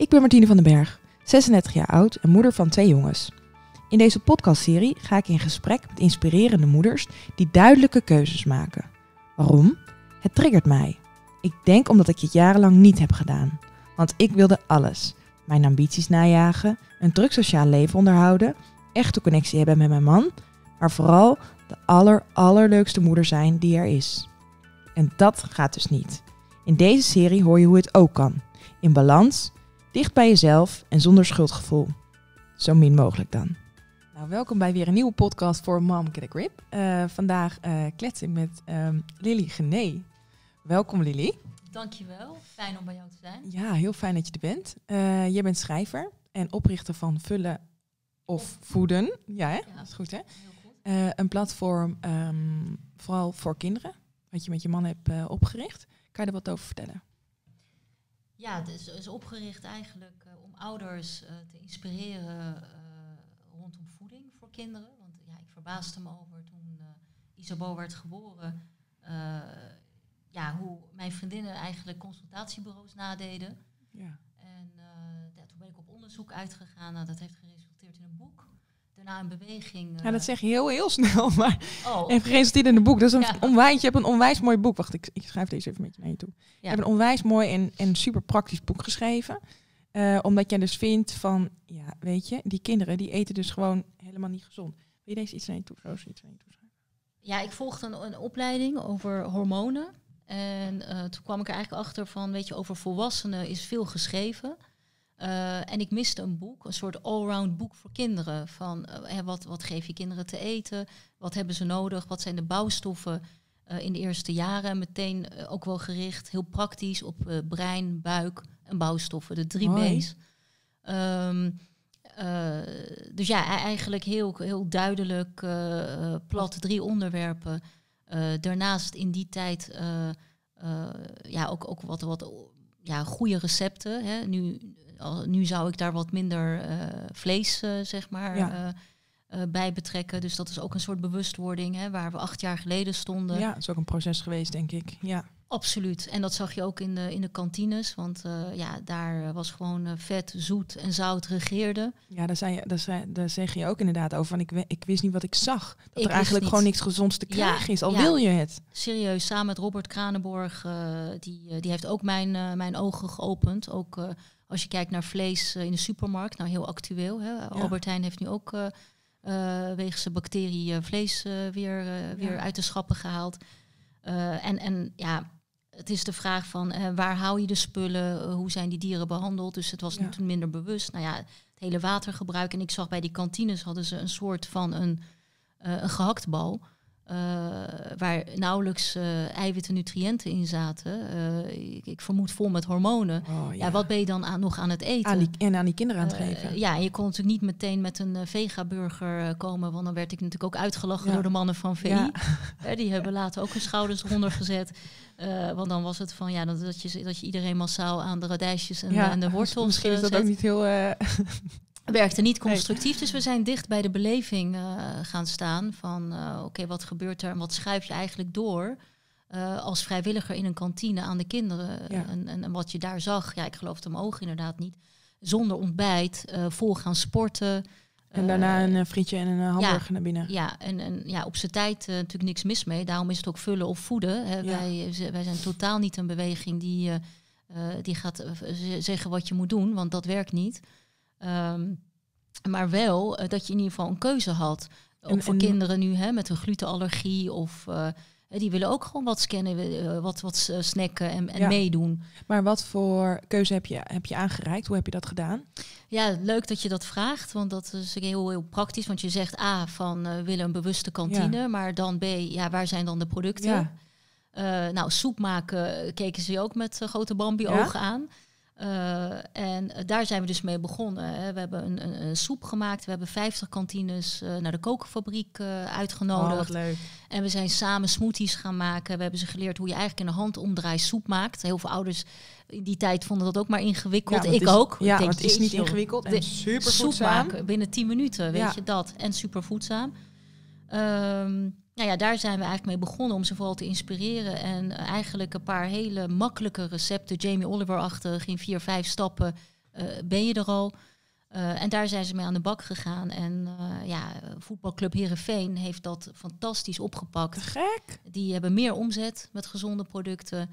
Ik ben Martine van den Berg, 36 jaar oud en moeder van twee jongens. In deze podcastserie ga ik in gesprek met inspirerende moeders die duidelijke keuzes maken. Waarom? Het triggert mij. Ik denk omdat ik het jarenlang niet heb gedaan. Want ik wilde alles. Mijn ambities najagen, een druk sociaal leven onderhouden, echte connectie hebben met mijn man, maar vooral de aller allerleukste moeder zijn die er is. En dat gaat dus niet. In deze serie hoor je hoe het ook kan. In balans, dicht bij jezelf en zonder schuldgevoel. Zo min mogelijk dan. Nou, welkom bij weer een nieuwe podcast voor Mom Get a Grip. Uh, vandaag uh, kletsen met um, Lily Gené. Welkom Lily. Dankjewel, fijn om bij jou te zijn. Ja, heel fijn dat je er bent. Uh, je bent schrijver en oprichter van Vullen of Voeden. Ja, hè? Ja, dat is goed hè? Heel goed. een platform um, vooral voor kinderen, wat je met je man hebt opgericht. Kan je er wat over vertellen? Ja, het is, is opgericht eigenlijk uh, om ouders uh, te inspireren uh, rondom voeding voor kinderen. Want ja, ik verbaasde me over toen Isabel werd geboren. ja, hoe mijn vriendinnen eigenlijk consultatiebureaus nadeden. Ja. En ja, toen ben ik op onderzoek uitgegaan. Nou, dat heeft geresulteerd in een boek daarna een beweging. Ja, dat zeg je heel, heel snel. Maar oh. geresulteerd in een boek. Dat is een ja. onwijs, je hebt een onwijs mooi boek. Wacht, ik, ik schrijf deze even met je naar je toe. Je hebt een onwijs mooi en, en super praktisch boek geschreven. Uh, omdat jij dus vindt van, ja, weet je, die kinderen die eten dus gewoon helemaal niet gezond. Wil je deze iets naar je toe, iets naar je toe schrijven? Ja, ik volgde een, een opleiding over hormonen. En uh, toen kwam ik er eigenlijk achter van, weet je, over volwassenen is veel geschreven. Uh, en ik miste een boek, een soort allround boek voor kinderen. Van uh, wat, wat geef je kinderen te eten? Wat hebben ze nodig? Wat zijn de bouwstoffen uh, in de eerste jaren? En meteen ook wel gericht, heel praktisch, op brein, buik en bouwstoffen. De drie Mooi. B's. Um, dus ja, e-, eigenlijk heel, heel duidelijk plat drie onderwerpen. daarnaast in die tijd ja, ook, ook wat, wat ja, goede recepten. Hè. Nu nu zou ik daar wat minder uh, vlees, uh, zeg maar, ja. uh, bij betrekken. Dus dat is ook een soort bewustwording, hè, waar we acht jaar geleden stonden. Ja, dat is ook een proces geweest, denk ik. Ja. Absoluut. En dat zag je ook in de, in de kantines. Want ja, daar was gewoon vet, zoet en zout regeerde. Ja, daar, zei je, daar, zei, daar zeg je ook inderdaad over. Van ik, ik wist niet wat ik zag. Dat ik er eigenlijk gewoon niks gezonds te krijgen ja, is. Al ja, wil je het. Serieus, samen met Robert Kranenborg. die, die heeft ook mijn, mijn ogen geopend. Ook als je kijkt naar vlees eh, in de supermarkt, nou heel actueel. Hè? Albert Heijn heeft nu ook uh, wegens de bacterie vlees weer, weer uit de schappen gehaald. en, en ja, het is de vraag van waar hou je de spullen, hoe zijn die dieren behandeld. Dus het was ja. toen minder bewust. Nou ja, het hele watergebruik. En ik zag bij die kantines hadden ze een soort van een, een gehaktbal. Uh, waar nauwelijks uh, eiwitten nutriënten in zaten. Uh, ik, ik, vermoed vol met hormonen. Oh, ja. ja. wat ben je dan aan, nog aan het eten? Aan die, en aan die kinderen aan het geven. ja, je kon natuurlijk niet meteen met een vega-burger komen. Want dan werd ik natuurlijk ook uitgelachen ja. door de mannen van VI. Ja. die hebben later ook hun schouders eronder gezet. want dan was het van ja, dat, dat, je, dat je iedereen massaal aan de radijsjes en, en de wortels Misschien is dat ook niet heel werkte niet constructief. Dus we zijn dicht bij de beleving uh, gaan staan van uh, oké, wat gebeurt er en wat schuif je eigenlijk door uh, als vrijwilliger in een kantine aan de kinderen. Ja. En, en, en, wat je daar zag, ja, ik geloof de ogen inderdaad niet. Zonder ontbijt, vol gaan sporten. En daarna een frietje en een hamburger ja, naar binnen. Ja, en, en ja, op zijn tijd natuurlijk niks mis mee. Daarom is het ook vullen of voeden. Hè. Ja. Wij, wij zijn totaal niet een beweging die, die gaat zeggen wat je moet doen, want dat werkt niet. Um, maar wel uh, dat je in ieder geval een keuze had. Ook en, voor en kinderen nu hè, met een glutenallergie of uh, die willen ook gewoon wat scannen, uh, wat, wat snacken en, en ja. meedoen. Maar wat voor keuze heb je, heb je aangereikt? Hoe heb je dat gedaan? Ja, leuk dat je dat vraagt, want dat is heel, heel praktisch. Want je zegt A, van we willen een bewuste kantine, ja. maar dan B, ja, waar zijn dan de producten? Ja. nou, soep maken keken ze ook met grote Bambi-ogen aan. Uh, en daar zijn we dus mee begonnen. Hè. We hebben een, een, een, soep gemaakt. We hebben 50 kantines uh, naar de kokenfabriek uh, uitgenodigd. Oh, leuk. En we zijn samen smoothies gaan maken. We hebben ze geleerd hoe je eigenlijk in de hand omdraai soep maakt. Heel veel ouders in die tijd vonden dat ook maar ingewikkeld. Ja, ik is, ook. Ja, denk, het is niet ingewikkeld en super soep maken binnen 10 minuten, weet ja. je dat. En super voedzaam. Um, nou ja, daar zijn we eigenlijk mee begonnen om ze vooral te inspireren. En eigenlijk een paar hele makkelijke recepten, Jamie Oliver-achtig, in vier, vijf stappen eh, ben je er al. Eh, en daar zijn ze mee aan de bak gegaan. En eh, ja, voetbalclub Herenveen heeft dat fantastisch opgepakt. Gek. Die hebben meer omzet met gezonde producten.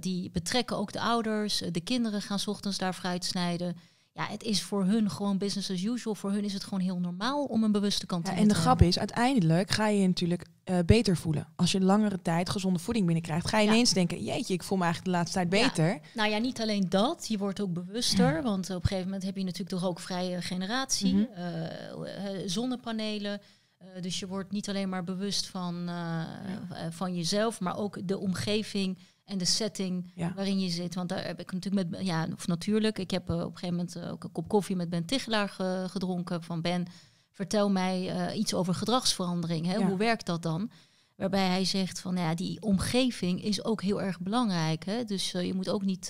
Die betrekken ook de ouders. De kinderen gaan 's ochtends daar fruit snijden ja, het is voor hun gewoon business as usual. Voor hun is het gewoon heel normaal om een bewuste kant ja, te En de grap is, uiteindelijk ga je je natuurlijk uh, beter voelen. Als je langere tijd gezonde voeding binnenkrijgt, ga je ja. ineens denken, jeetje, ik voel me eigenlijk de laatste tijd beter. Ja. Nou ja, niet alleen dat, je wordt ook bewuster. Want op een gegeven moment heb je natuurlijk de rookvrije generatie, mm -hmm. uh, zonnepanelen. Uh, dus je wordt niet alleen maar bewust van, van jezelf, maar ook de omgeving en de setting ja. waarin je zit. Want daar heb ik natuurlijk met, ja, of natuurlijk, ik heb uh, op een gegeven moment uh, ook een kop koffie met Ben Tichelaar ge gedronken. Van Ben, vertel mij uh, iets over gedragsverandering. Hè? Ja. Hoe werkt dat dan? Waarbij hij zegt van, nou ja, die omgeving is ook heel erg belangrijk. Hè? Dus je moet ook niet,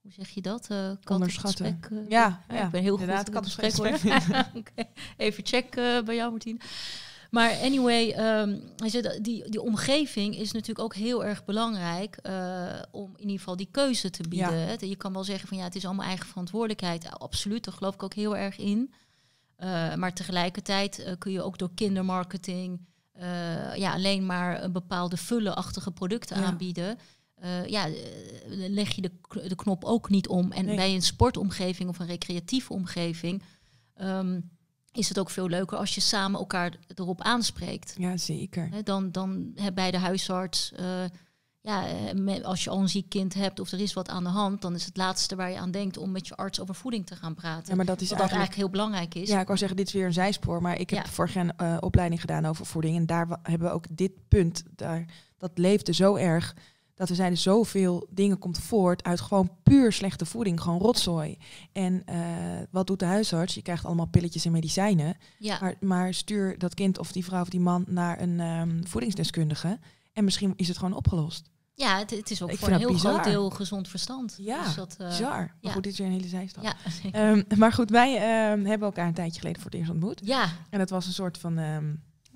hoe zeg je dat? Onderschatten. Gesprek, ja, ja, ik ben heel goed in gesprek. gesprek okay. Even check bij jou, Martien. Maar anyway, um, die, die omgeving is natuurlijk ook heel erg belangrijk uh, om in ieder geval die keuze te bieden. Ja. Je kan wel zeggen van ja, het is allemaal eigen verantwoordelijkheid. Absoluut, daar geloof ik ook heel erg in. Uh, maar tegelijkertijd uh, kun je ook door kindermarketing ja, alleen maar een bepaalde vullenachtige producten ja. aanbieden. ja, leg je de, de knop ook niet om. En nee. bij een sportomgeving of een recreatieve omgeving. Um, is het ook veel leuker als je samen elkaar erop aanspreekt. Ja, zeker. Dan, dan bij de huisarts, uh, ja, met, als je al een ziek kind hebt of er is wat aan de hand, dan is het laatste waar je aan denkt om met je arts over voeding te gaan praten. Ja, maar dat is Wat eigenlijk, eigenlijk heel belangrijk is. Ja, ik wou zeggen, dit is weer een zijspoor, maar ik heb ja. vorig jaar een uh, opleiding gedaan over voeding en daar hebben we ook dit punt, daar, dat leefde zo erg dat er zijn zoveel dingen komt voort uit gewoon puur slechte voeding, gewoon rotzooi. En uh, wat doet de huisarts? Je krijgt allemaal pilletjes en medicijnen. Ja. Maar, maar, stuur dat kind of die vrouw of die man naar een um, voedingsdeskundige en misschien is het gewoon opgelost. Ja, het, het is ook ik voor een heel bizar. groot deel gezond verstand. Ja, dus dat, uh, bizar. Maar ja. goed, dit is weer een hele zijstap. Ja, um, maar goed, wij um, hebben elkaar een tijdje geleden voor het eerst ontmoet. Ja. En dat was een soort van...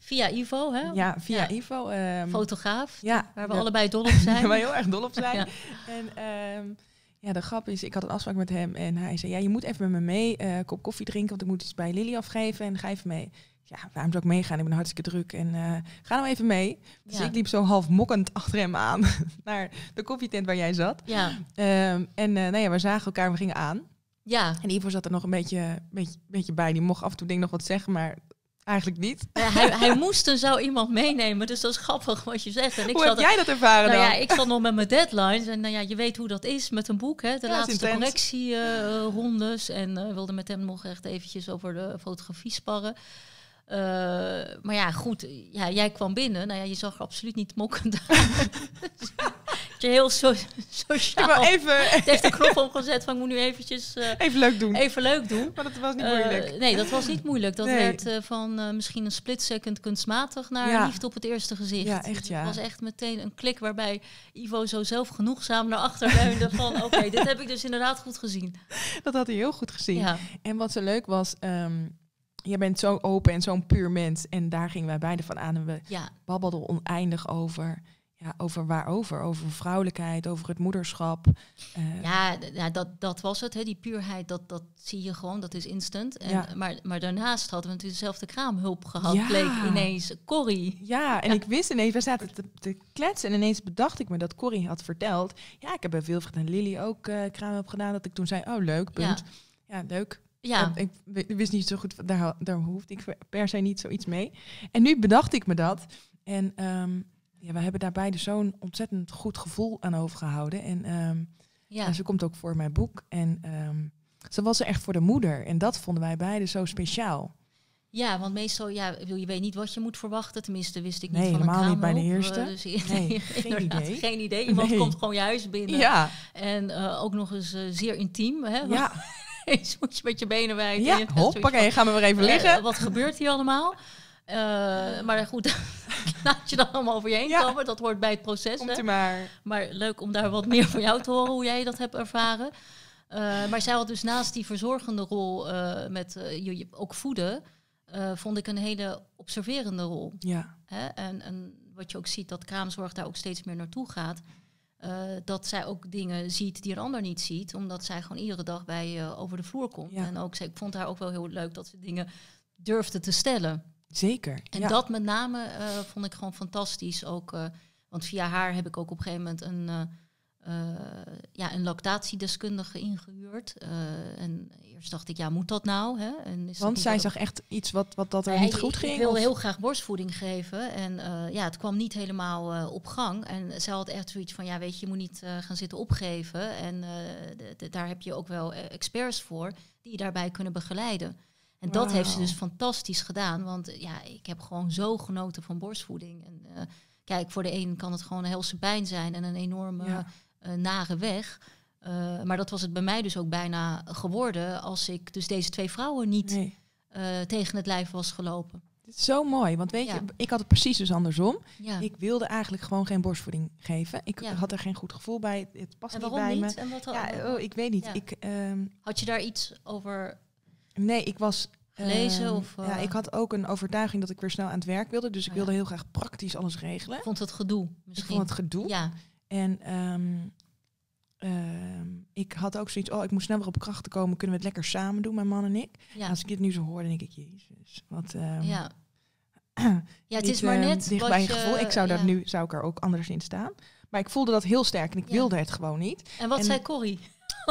Via Ivo, hè? Ja, via ja. Ivo. Um, Fotograaf, ja, waar we ja. allebei dol op zijn. waar we heel erg dol op zijn. En um, ja, de grap is, ik had een afspraak met hem en hij zei, ja, je moet even met me mee, uh, kop koffie drinken, want ik moet iets bij Lily afgeven en ga even mee. Ja, waarom zou ik meegaan? Ik ben hartstikke druk en uh, ga nou even mee. Dus ik liep zo half mokkend achter hem aan naar de koffietent waar jij zat. Ja. Um, en uh, nou ja, we zagen elkaar, we gingen aan. Ja. En Ivo zat er nog een beetje, beetje, beetje bij. Die mocht af en toe denk nog wat zeggen, maar Eigenlijk niet. Hij, hij moest en zou iemand meenemen, dus dat is grappig wat je zegt. En ik hoe heb jij dat ervaren nou dan? Ja, ik zat nog met mijn deadlines en nou ja, je weet hoe dat is met een boek. Hè, de ja, laatste correctierondes. Uh, en uh, wilde met hem nog echt eventjes over de fotografie sparren. Uh, maar ja, goed, ja, jij kwam binnen. Nou ja, je zag er absoluut niet mokkend uit. je heel so sociaal. Ik even... Het heeft de knop omgezet van ik moet nu eventjes... Uh, even leuk doen. Even leuk doen. Maar dat was niet moeilijk. Uh, nee, dat was niet moeilijk. Dat Nee. werd uh, van misschien een split second kunstmatig naar Ja. liefde op het eerste gezicht. Ja, echt, ja. Het was echt meteen een klik waarbij Ivo zo zelfgenoegzaam naar achter leunde van oké, dit heb ik dus inderdaad goed gezien. Dat had hij heel goed gezien. Ja, En wat zo leuk was, ehm je bent zo open en zo'n puur mens. En daar gingen wij beide van aan. En we ja, babbelden oneindig over. Ja, over waarover? Over vrouwelijkheid, over het moederschap. Eh, ja, dat, dat was het. Hè. Die puurheid, dat, dat zie je gewoon, dat is instant. En, Ja. maar, maar daarnaast hadden we natuurlijk dezelfde kraamhulp gehad. Ja. Bleek ineens Corrie. Ja, en ik wist ineens, we zaten te, te kletsen en ineens bedacht ik me dat Corrie had verteld. Ja, ik heb bij Wilfried en Lily ook uh, kraamhulp gedaan. Dat ik toen zei, oh leuk, punt. Ja, leuk. Ja, ik wist niet zo goed, daar, daar hoefde ik per se niet zoiets mee. En nu bedacht ik me dat. En ehm, ja, we hebben daar beide zo'n ontzettend goed gevoel aan overgehouden. En ehm, ja. ze komt ook voor mijn boek. En ehm, ze was er echt voor de moeder. En dat vonden wij beiden zo speciaal. Ja, want meestal, ja, je weet niet wat je moet verwachten. Tenminste, wist ik niet Nee, van een helemaal niet bij de eerste. Eh, dus Nee, geen idee. Geen idee. Iemand Nee. komt gewoon je huis binnen. Ja, En eh, ook nog eens eh, zeer intiem. Hè? ja, Eens moet je met je benen wijd. en ja. Hoppakee, gaan we weer even liggen. wat gebeurt hier allemaal? Eh, maar goed, laat je dan allemaal over je heen Ja. komen. Dat hoort bij het proces. Komt hè? maar. Maar leuk om daar wat meer van jou te horen, hoe jij dat hebt ervaren. Eh, maar zij had dus naast die verzorgende rol eh, met je, ook voeden, vond ik een hele observerende rol. Ja, Hè? En, en wat je ook ziet, dat kraamzorg daar ook steeds meer naartoe gaat. dat zij ook dingen ziet die een ander niet ziet. Omdat zij gewoon iedere dag bij je over de vloer komt. Ja. En ook, zij- ik vond haar ook wel heel leuk dat ze dingen durfde te stellen. Zeker. En ja. dat met name eh, vond ik gewoon fantastisch. Ook, eh, want via haar heb ik ook op een gegeven moment een, eh, ja, een lactatiedeskundige ingehuurd. Eh, en eerst dacht ik, ja, moet dat nou? Hè? En is Want zij zag echt iets wat, wat dat er niet goed ging. Ik wilde of- heel graag borstvoeding geven. En ja, het kwam niet helemaal op gang. En zij had echt zoiets van, ja, weet je, je moet niet gaan zitten opgeven. En daar heb je ook wel eh, experts voor die je daarbij kunnen begeleiden. En dat heeft ze dus fantastisch gedaan. Want eh, ja, ik heb gewoon zo genoten van borstvoeding. En eh, kijk, voor de een kan het gewoon een helse pijn zijn en een enorme Ja. eh, nare weg. Maar dat was het bij mij dus ook bijna geworden als ik dus deze twee vrouwen niet Nee. tegen het lijf was gelopen. Dit is zo mooi, want weet Ja. je, ik had het precies dus andersom. Ja. Ik wilde eigenlijk gewoon geen borstvoeding geven. Ik Ja. had er geen goed gevoel bij. Het past en niet waarom bij niet? me. En wat, Ja, oh, ik weet niet. Ik, ehm, Had je daar iets over nee, ik was gelezen? ehm, of, eh, ja, ik had ook een overtuiging dat ik weer snel aan het werk wilde. Dus ik Oh, wilde heel graag praktisch alles regelen. vond het gedoe Ik misschien? vond het gedoe. Ja, En ehm, ehm, ik had ook zoiets, oh, ik moet snel weer op krachten komen. Kunnen we het lekker samen doen, mijn man en ik? ja, Als ik dit nu zo hoor, dan denk ik, jezus, wat... ehm, ja. ja, het is maar net dicht bij je gevoel. Ik zou daar ja. nu zou ik er ook anders in staan. Maar ik voelde dat heel sterk en ik Ja. wilde het gewoon niet. En wat en- zei Corrie?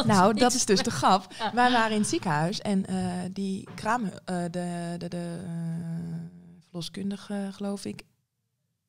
Nou, dat is dus de grap. Ja. Wij waren in het ziekenhuis en eh, die kraam, eh, de, de, de eh, verloskundige, geloof ik.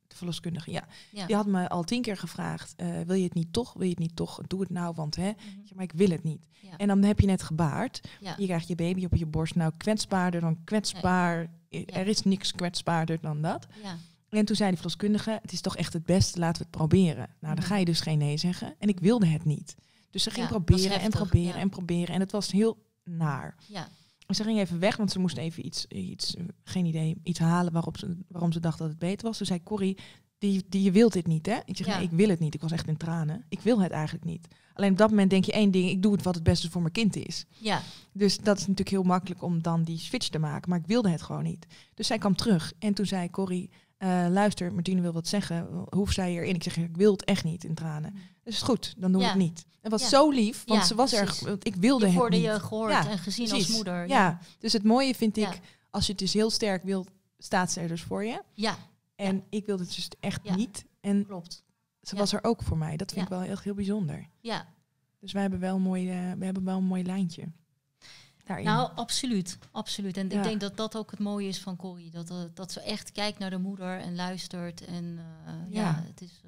De verloskundige, ja. Ja. Die had me al tien keer gevraagd: wil je het niet toch? Wil je het niet toch? Doe het nou, want hè. Mhm. Maar ik wil het niet. Ja. En dan heb je net gebaard. Je krijgt je baby op je borst. Nou, kwetsbaarder dan kwetsbaar. Er is niks kwetsbaarder dan dat. Ja. En toen zei die verloskundige, het is toch echt het beste, laten we het proberen. Nou, dan Mhm. ga je dus geen nee zeggen. En ik wilde het niet. Dus ze ging Ja, proberen en proberen ja. en proberen. En het was heel naar. Ja. En ze ging even weg, want ze moest even iets, iets geen idee, iets halen waarop ze, waarom ze dacht dat het beter was. Toen zei Corrie, die, die, je wilt dit niet, hè? Ik zeg, Ja. nee, ik wil het niet. Ik was echt in tranen. Ik wil het eigenlijk niet. Alleen op dat moment denk je één ding, ik doe het wat het beste voor mijn kind is. ja, Dus dat is natuurlijk heel makkelijk om dan die switch te maken. Maar ik wilde het gewoon niet. Dus zij kwam terug. En toen zei Corrie, eh, luister, Martine wil wat zeggen. Hoe zij erin? Ik zeg, ik wil het echt niet in tranen. Dus is goed, dan doen we het niet. Het was zo lief, want ze was precies. erg... want Ik wilde voelde niet. je gehoord en gezien Precies. als moeder. Ja. dus het mooie vind ik, als je het dus heel sterk wilt, staat ze er dus voor je. ja, En ik wilde het dus echt niet. En klopt. ze was er ook voor mij. Dat vind ik wel echt heel bijzonder. Ja, Dus wij hebben wel een mooi, eh, we hebben wel een mooi lijntje. Daarin. nou absoluut, absoluut. En Ja. ik denk dat dat ook het mooie is van Corrie. Dat, eh, dat ze echt kijkt naar de moeder en luistert. En eh, ja. Ja. het is...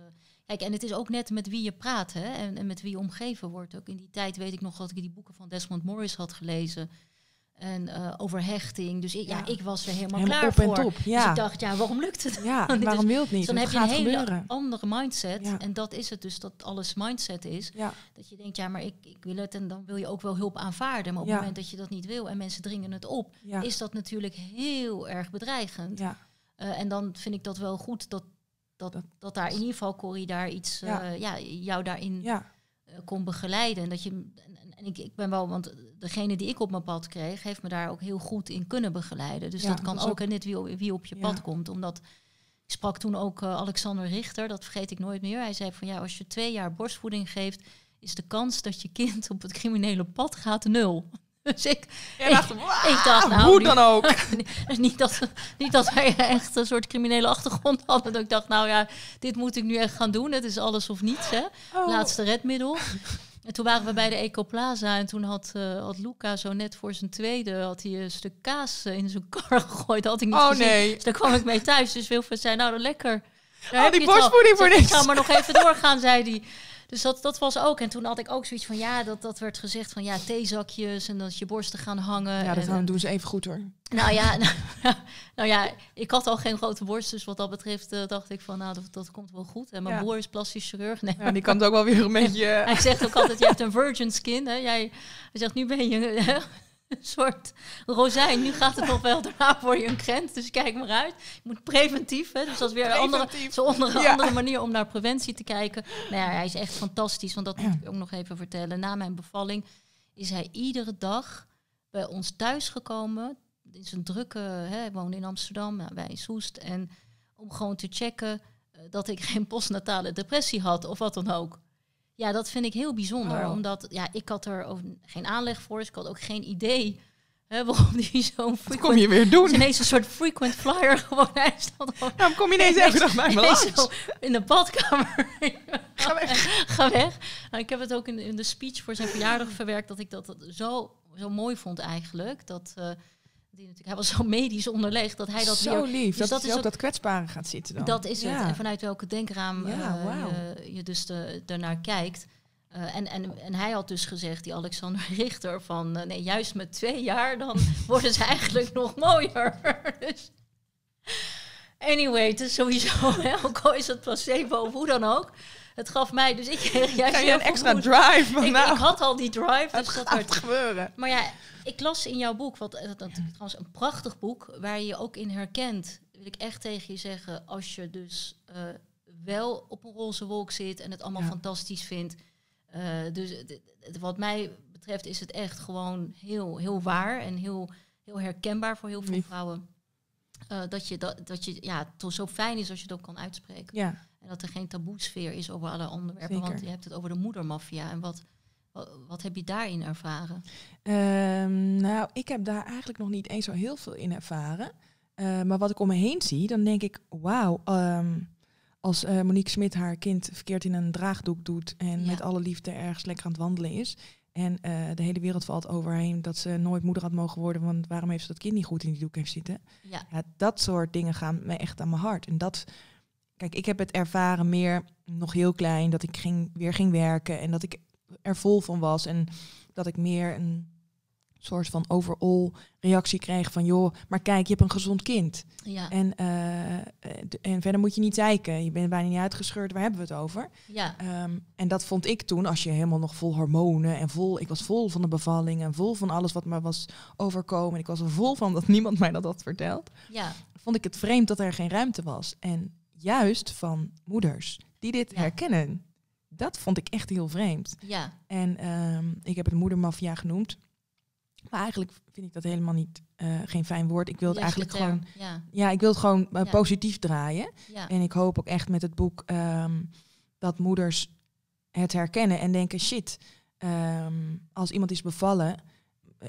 Kijk, en het is ook net met wie je praat hè, en, en met wie je omgeven wordt. Ook in die tijd weet ik nog dat ik die boeken van Desmond Morris had gelezen. En eh, over hechting. Dus ik, ja. Ja. ik was er helemaal, Helemaal klaar op en voor. top. Dus Ja, ik dacht, ja, waarom lukt het? ja Dus- waarom wil het niet? Dus dan Het heb je een hele gebeuren. andere mindset. Ja. En dat is het dus, dat alles mindset is. Dat je denkt, ja, maar ik, ik wil het en dan wil je ook wel hulp aanvaarden. Maar op het moment dat je dat niet wil en mensen dringen het op, is dat natuurlijk heel erg bedreigend. ja. Eh, en dan vind ik dat wel goed dat, dat, Dat- dat daar in ieder geval Corrie daar iets, Ja. eh, ja, jou daarin ja. eh, kon begeleiden. En dat je, en, en ik, ik ben wel, want degene die ik op mijn pad kreeg, heeft me daar ook heel goed in kunnen begeleiden. Dus dat kan dat ook, en net wie, wie op je pad komt. Omdat ik sprak toen ook eh, Alexander Richter, dat vergeet ik nooit meer. Hij zei van ja, als je twee jaar borstvoeding geeft, is de kans dat je kind op het criminele pad gaat nul. Dus ik, Jij dacht, "Wauw, ik dacht, nou, hoe dan ook. niet, dat, niet dat wij echt een soort criminele achtergrond hadden. Dat ik dacht, nou ja, dit moet ik nu echt gaan doen. Het is alles of niets, hè. Oh. Laatste redmiddel. En toen waren we bij de Ecoplaza en toen had, eh, had Luca zo net voor zijn tweede had hij een stuk kaas eh, in zijn kar gegooid. Dat had ik niet Oh gezien. nee. Dus daar kwam ik mee thuis. Dus Wilfred zei, nou dan lekker. Daar Oh, die borstvoeding voor niks. Ik ga maar nog even doorgaan, zei hij. Dus dat, dat was ook. En toen had ik ook zoiets van, ja, dat, dat werd gezegd van, ja, theezakjes en dat je borsten gaan hangen. Ja, dat en, gaan- doen ze even goed hoor. nou ja, nou, nou ja, ik had al geen grote borst, dus wat dat betreft eh, dacht ik van, nou, dat, dat komt wel goed. En mijn Ja. broer is plastisch chirurg. Nee, Ja, die kan het ook wel weer een beetje... hij zegt ook altijd, je hebt een virgin skin. Hè? Jij, hij zegt, nu ben je een soort rozijn. Nu gaat het nog wel, daarna voor je een krent. Dus kijk maar uit. Je moet preventief, hè? dus dat is weer een andere, Preventief. zo'n andere, Ja. andere manier om naar preventie te kijken. Nou ja, hij is echt fantastisch, want dat moet ik ook nog even vertellen. Na mijn bevalling is hij iedere dag bij ons thuis gekomen. Het is een drukke, hè, hij woonde in Amsterdam, nou, wij in Soest. En om gewoon te checken eh, dat ik geen postnatale depressie had of wat dan ook. Ja, dat vind ik heel bijzonder. Oh. Omdat ja, ik had er ook geen aanleg voor. Dus ik had ook geen idee hè, waarom die zo'n kom je weer doen? is ineens een soort frequent flyer gewoon. Hij stond Waarom kom je ineens elke dag bij me langs? in de badkamer. Ga weg. Ga weg. Nou, ik heb het ook in, in de speech voor zijn verjaardag verwerkt dat ik dat, dat zo, zo mooi vond eigenlijk. Dat, eh, die natuurlijk, hij was zo medisch onderlegd dat hij dat Zo weer... lief. dus dat, dat is ook dat kwetsbare gaat zitten dan. Dat is het. En vanuit welke denkraam Ja, eh, je, je dus de, daarnaar kijkt. Eh, en, en, en hij had dus gezegd, die Alexander Richter, van eh, nee, juist met twee jaar dan worden ze eigenlijk nog mooier. dus, anyway, het is sowieso, hè, ook al is het placebo of hoe dan ook. Het gaf mij, dus ik kreeg juist Ga je een extra drive van Ik, nou, ik had al die drive, het dus dat gaat gebeuren. maar ja, ik las in jouw boek, wat dat, dat, trouwens een prachtig boek, waar je je ook in herkent, wil ik echt tegen je zeggen, als je dus eh, wel op een roze wolk zit en het allemaal Ja. fantastisch vindt. eh, dus wat mij betreft is het echt gewoon heel, heel waar en heel, heel herkenbaar voor heel veel vrouwen. Eh, dat je, dat, dat je ja, toch zo fijn is als je het ook kan uitspreken. Ja, En dat er geen taboesfeer is over alle onderwerpen. Zeker. Want je hebt het over de moedermafia. En wat, wat, wat heb je daarin ervaren? Ehm, nou, ik heb daar eigenlijk nog niet eens zo heel veel in ervaren. Eh, maar wat ik om me heen zie, dan denk ik, wauw, ehm, als eh, Monique Smit haar kind verkeerd in een draagdoek doet en Ja. met alle liefde ergens lekker aan het wandelen is. En eh, de hele wereld valt overheen dat ze nooit moeder had mogen worden, want waarom heeft ze dat kind niet goed in die doek heeft zitten? Ja, Ja, dat soort dingen gaan me echt aan mijn hart. En dat, kijk, ik heb het ervaren meer nog heel klein, dat ik ging, weer ging werken en dat ik er vol van was. En dat ik meer een soort van overall reactie kreeg van, joh, maar kijk, je hebt een gezond kind. ja, En, eh, en verder moet je niet zeiken. Je bent bijna niet uitgescheurd, waar hebben we het over? ja. Ehm, en dat vond ik toen, als je helemaal nog vol hormonen en vol, ik was vol van de bevalling en vol van alles wat me was overkomen. Ik was er vol van dat niemand mij dat had verteld ja. vond ik het vreemd dat er geen ruimte was. En juist van moeders die dit Ja. herkennen, dat vond ik echt heel vreemd. Ja, En ehm, ik heb het moedermafia genoemd. Maar eigenlijk vind ik dat helemaal niet eh, geen fijn woord. Ik wil het eigenlijk gewoon. Ja, Ja, ik wil het gewoon eh, Ja. positief draaien. ja, En ik hoop ook echt met het boek ehm, dat moeders het herkennen en denken: shit, ehm, als iemand is bevallen,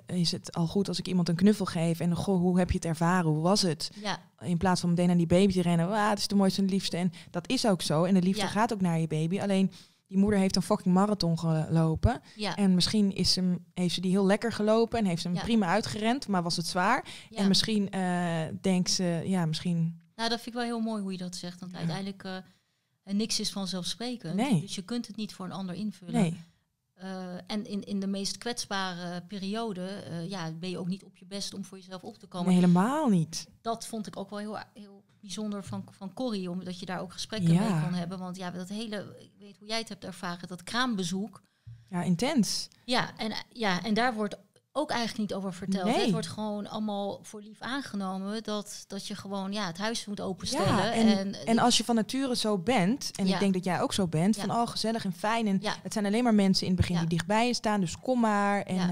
is het al goed als ik iemand een knuffel geef. En goh, hoe heb je het ervaren? Hoe was het? ja, In plaats van meteen naar die baby te rennen. Ah, het is de mooiste en de liefste. En dat is ook zo. En de liefde Ja. gaat ook naar je baby. Alleen die moeder heeft een fucking marathon gelopen. ja, En misschien is hem, heeft ze die heel lekker gelopen. En heeft ze hem prima uitgerend. Maar was het zwaar. ja. En misschien eh, denkt ze, ja, misschien. Nou, dat vind ik wel heel mooi hoe je dat zegt. Want uiteindelijk, en niks is vanzelfsprekend. Nee. Dus je kunt het niet voor een ander invullen. Nee. Eh, en in, in de meest kwetsbare periode eh, ja, ben je ook niet op je best om voor jezelf op te komen. nee, helemaal niet. Dat vond ik ook wel heel, heel bijzonder van, van Corrie, omdat je daar ook gesprekken Ja. mee kon hebben. Want ja, dat hele, ik weet hoe jij het hebt ervaren, dat kraambezoek. Ja, intens. Ja, en, ja, en daar wordt ook eigenlijk niet over verteld. Nee. Het wordt gewoon allemaal voor lief aangenomen dat, dat je gewoon ja, het huis moet openstellen. Ja, en, en, en als je van nature zo bent, en Ja. ik denk dat jij ook zo bent, Ja. van oh gezellig en fijn. En ja, het zijn alleen maar mensen in het begin Ja. die dichtbij je staan, dus kom maar. En Ja.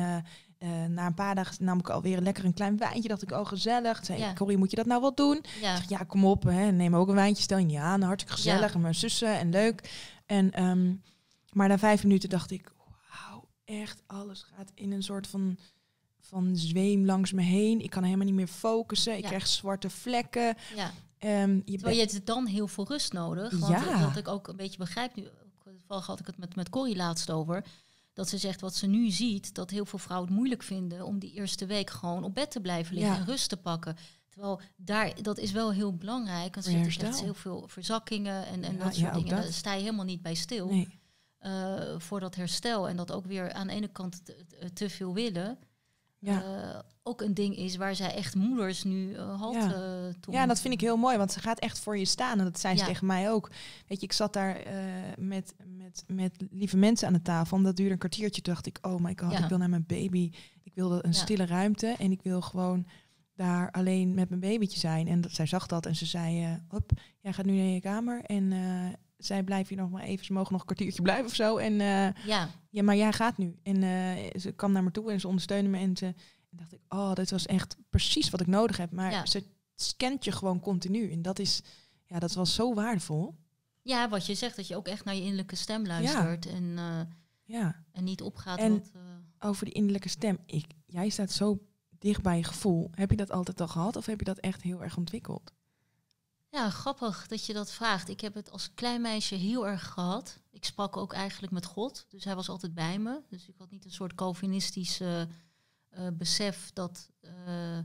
eh, eh, na een paar dagen nam ik alweer lekker een klein wijntje. Dacht ik, oh gezellig. Zei Ja. Corrie, moet je dat nou wel doen? ja, zeg, ja, kom op, hè, neem ook een wijntje. Stel je aan, hartstikke gezellig. En mijn zussen en leuk. En, ehm, maar na vijf minuten dacht ik, wauw, echt alles gaat in een soort van, van zweem langs me heen. Ik kan helemaal niet meer focussen. Ik Ja. krijg zwarte vlekken. ja. Ehm, je Terwijl je hebt dan heel veel rust nodig. Want Ja. wat ik ook een beetje begrijp nu, toevallig had ik het met, met Corrie laatst over. Dat ze zegt wat ze nu ziet, dat heel veel vrouwen het moeilijk vinden om die eerste week gewoon op bed te blijven liggen Ja. en rust te pakken. Terwijl daar, dat is wel heel belangrijk. Want ze zegt, herstel. heel veel verzakkingen en, en Ja, dat soort dingen. dat. Daar sta je helemaal niet bij stil. nee. eh, voor dat herstel. En dat ook weer aan de ene kant te veel willen. Ja. eh, ook een ding is waar zij echt moeders nu eh halt Ja. eh, toe Ja, dat vind ik heel mooi, want ze gaat echt voor je staan. En dat zei ze Ja. tegen mij ook. Weet je, ik zat daar met, met, met lieve mensen aan de tafel. En dat duurde een kwartiertje. Toen dacht ik, oh my god, ik wil naar mijn baby. Ik wilde een stille ruimte. En ik wil gewoon daar alleen met mijn babytje zijn. En dat, zij zag dat en ze zei, hop, jij gaat nu naar je kamer. En zij blijft hier nog maar even. Ze mogen nog een kwartiertje blijven of zo. En eh, Ja, ja, maar jij gaat nu. En eh, ze kwam naar me toe en ze ondersteunde me. En, ze, en dacht ik, oh, dit was echt precies wat ik nodig heb. Maar Ja. ze scant je gewoon continu. En dat is, ja, dat was zo waardevol. Ja, wat je zegt, dat je ook echt naar je innerlijke stem luistert en, eh, Ja, en niet opgaat. En- wat, over die innerlijke stem. Ik, jij staat zo dicht bij je gevoel. Heb je dat altijd al gehad of heb je dat echt heel erg ontwikkeld? Ja, grappig dat je dat vraagt. Ik heb het als klein meisje heel erg gehad. Ik sprak ook eigenlijk met God, dus hij was altijd bij me. Dus ik had niet een soort Calvinistisch eh, besef dat, eh, eh,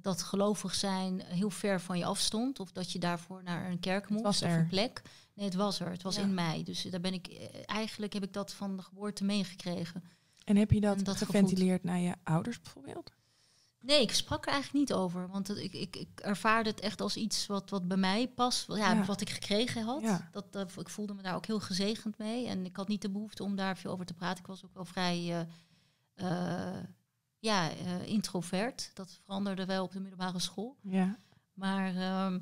dat gelovig zijn heel ver van je afstond. Of dat je daarvoor naar een kerk moest was of een plek. Nee, het was er. Het was Ja. in mij. Dus daar ben ik, eigenlijk heb ik dat van de geboorte meegekregen. En heb je dat, dat geventileerd naar je ouders bijvoorbeeld? Nee, ik sprak er eigenlijk niet over. Want het- ik, ik, ik ervaarde het echt als iets wat, wat bij mij past. Ja, Ja. Wat ik gekregen had. Ja. Dat, eh, ik voelde me daar ook heel gezegend mee. En ik had niet de behoefte om daar veel over te praten. Ik was ook wel vrij eh, eh, ja, introvert. Dat veranderde wel op de middelbare school. Ja. Maar ehm,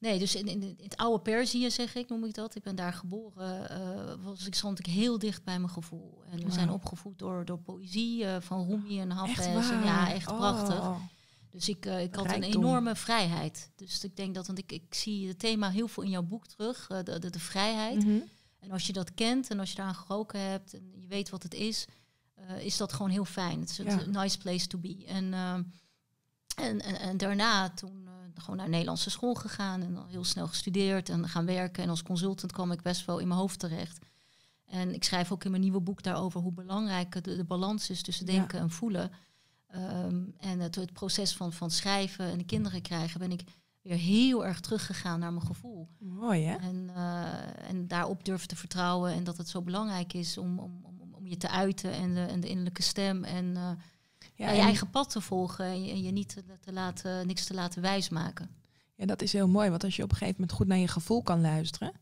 nee, dus in, in, in het oude Perzië zeg ik, noem ik dat. Ik ben daar geboren. eh, was ik, stond ik heel dicht bij mijn gevoel. En we zijn opgevoed door, door poëzie eh, van Rumi en Hafez. Ja, echt Oh. prachtig. Dus ik, eh, ik had een enorme vrijheid. Dus ik denk dat, want ik, ik zie het thema heel veel in jouw boek terug, de, de, de vrijheid. Mhm. En als je dat kent en als je daaraan geroken hebt en je weet wat het is, is dat gewoon heel fijn. Het is Ja. een nice place to be. En, ehm, en, en, en daarna toen gewoon naar Nederlandse school gegaan en heel snel gestudeerd en gaan werken. En als consultant kwam ik best wel in mijn hoofd terecht. En ik schrijf ook in mijn nieuwe boek daarover hoe belangrijk de, de balans is tussen Ja. denken en voelen. Ehm, en het, het proces van, van schrijven en de kinderen krijgen, ben ik weer heel erg teruggegaan naar mijn gevoel. Mooi hè? En, eh, en daarop durven te vertrouwen en dat het zo belangrijk is om, om, om, om je te uiten en de, en de innerlijke stem en eh, Ja, je en- eigen pad te volgen en je, niet te, te laten, niks te laten wijsmaken. Ja, dat is heel mooi. Want als je op een gegeven moment goed naar je gevoel kan luisteren,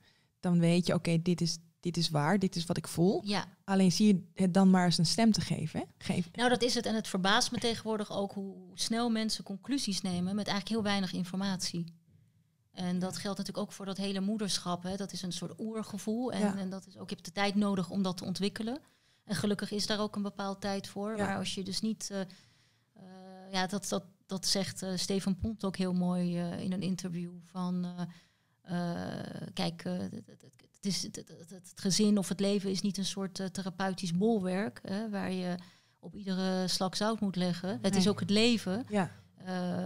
dan weet je, oké, dit, is, dit is waar, dit is wat ik voel. Ja, Alleen zie je het dan maar eens een stem te geven. Hè? Nou dat is het. En het verbaast me tegenwoordig ook hoe snel mensen conclusies nemen met eigenlijk heel weinig informatie. En dat geldt natuurlijk ook voor dat hele moederschap. Hè. Dat is een soort oergevoel. En, Ja. en dat is ook, je hebt de tijd nodig om dat te ontwikkelen. En gelukkig is daar ook een bepaald tijd voor. Ja. Maar als je dus niet. eh, eh, ja, dat, dat, dat zegt eh Stefan Pont ook heel mooi in een interview. Van kijk, het, is, het, het- het- het gezin of het leven is niet een soort therapeutisch bolwerk. Hè, waar je op iedere slak zout moet leggen. Het is ook het leven. Ja,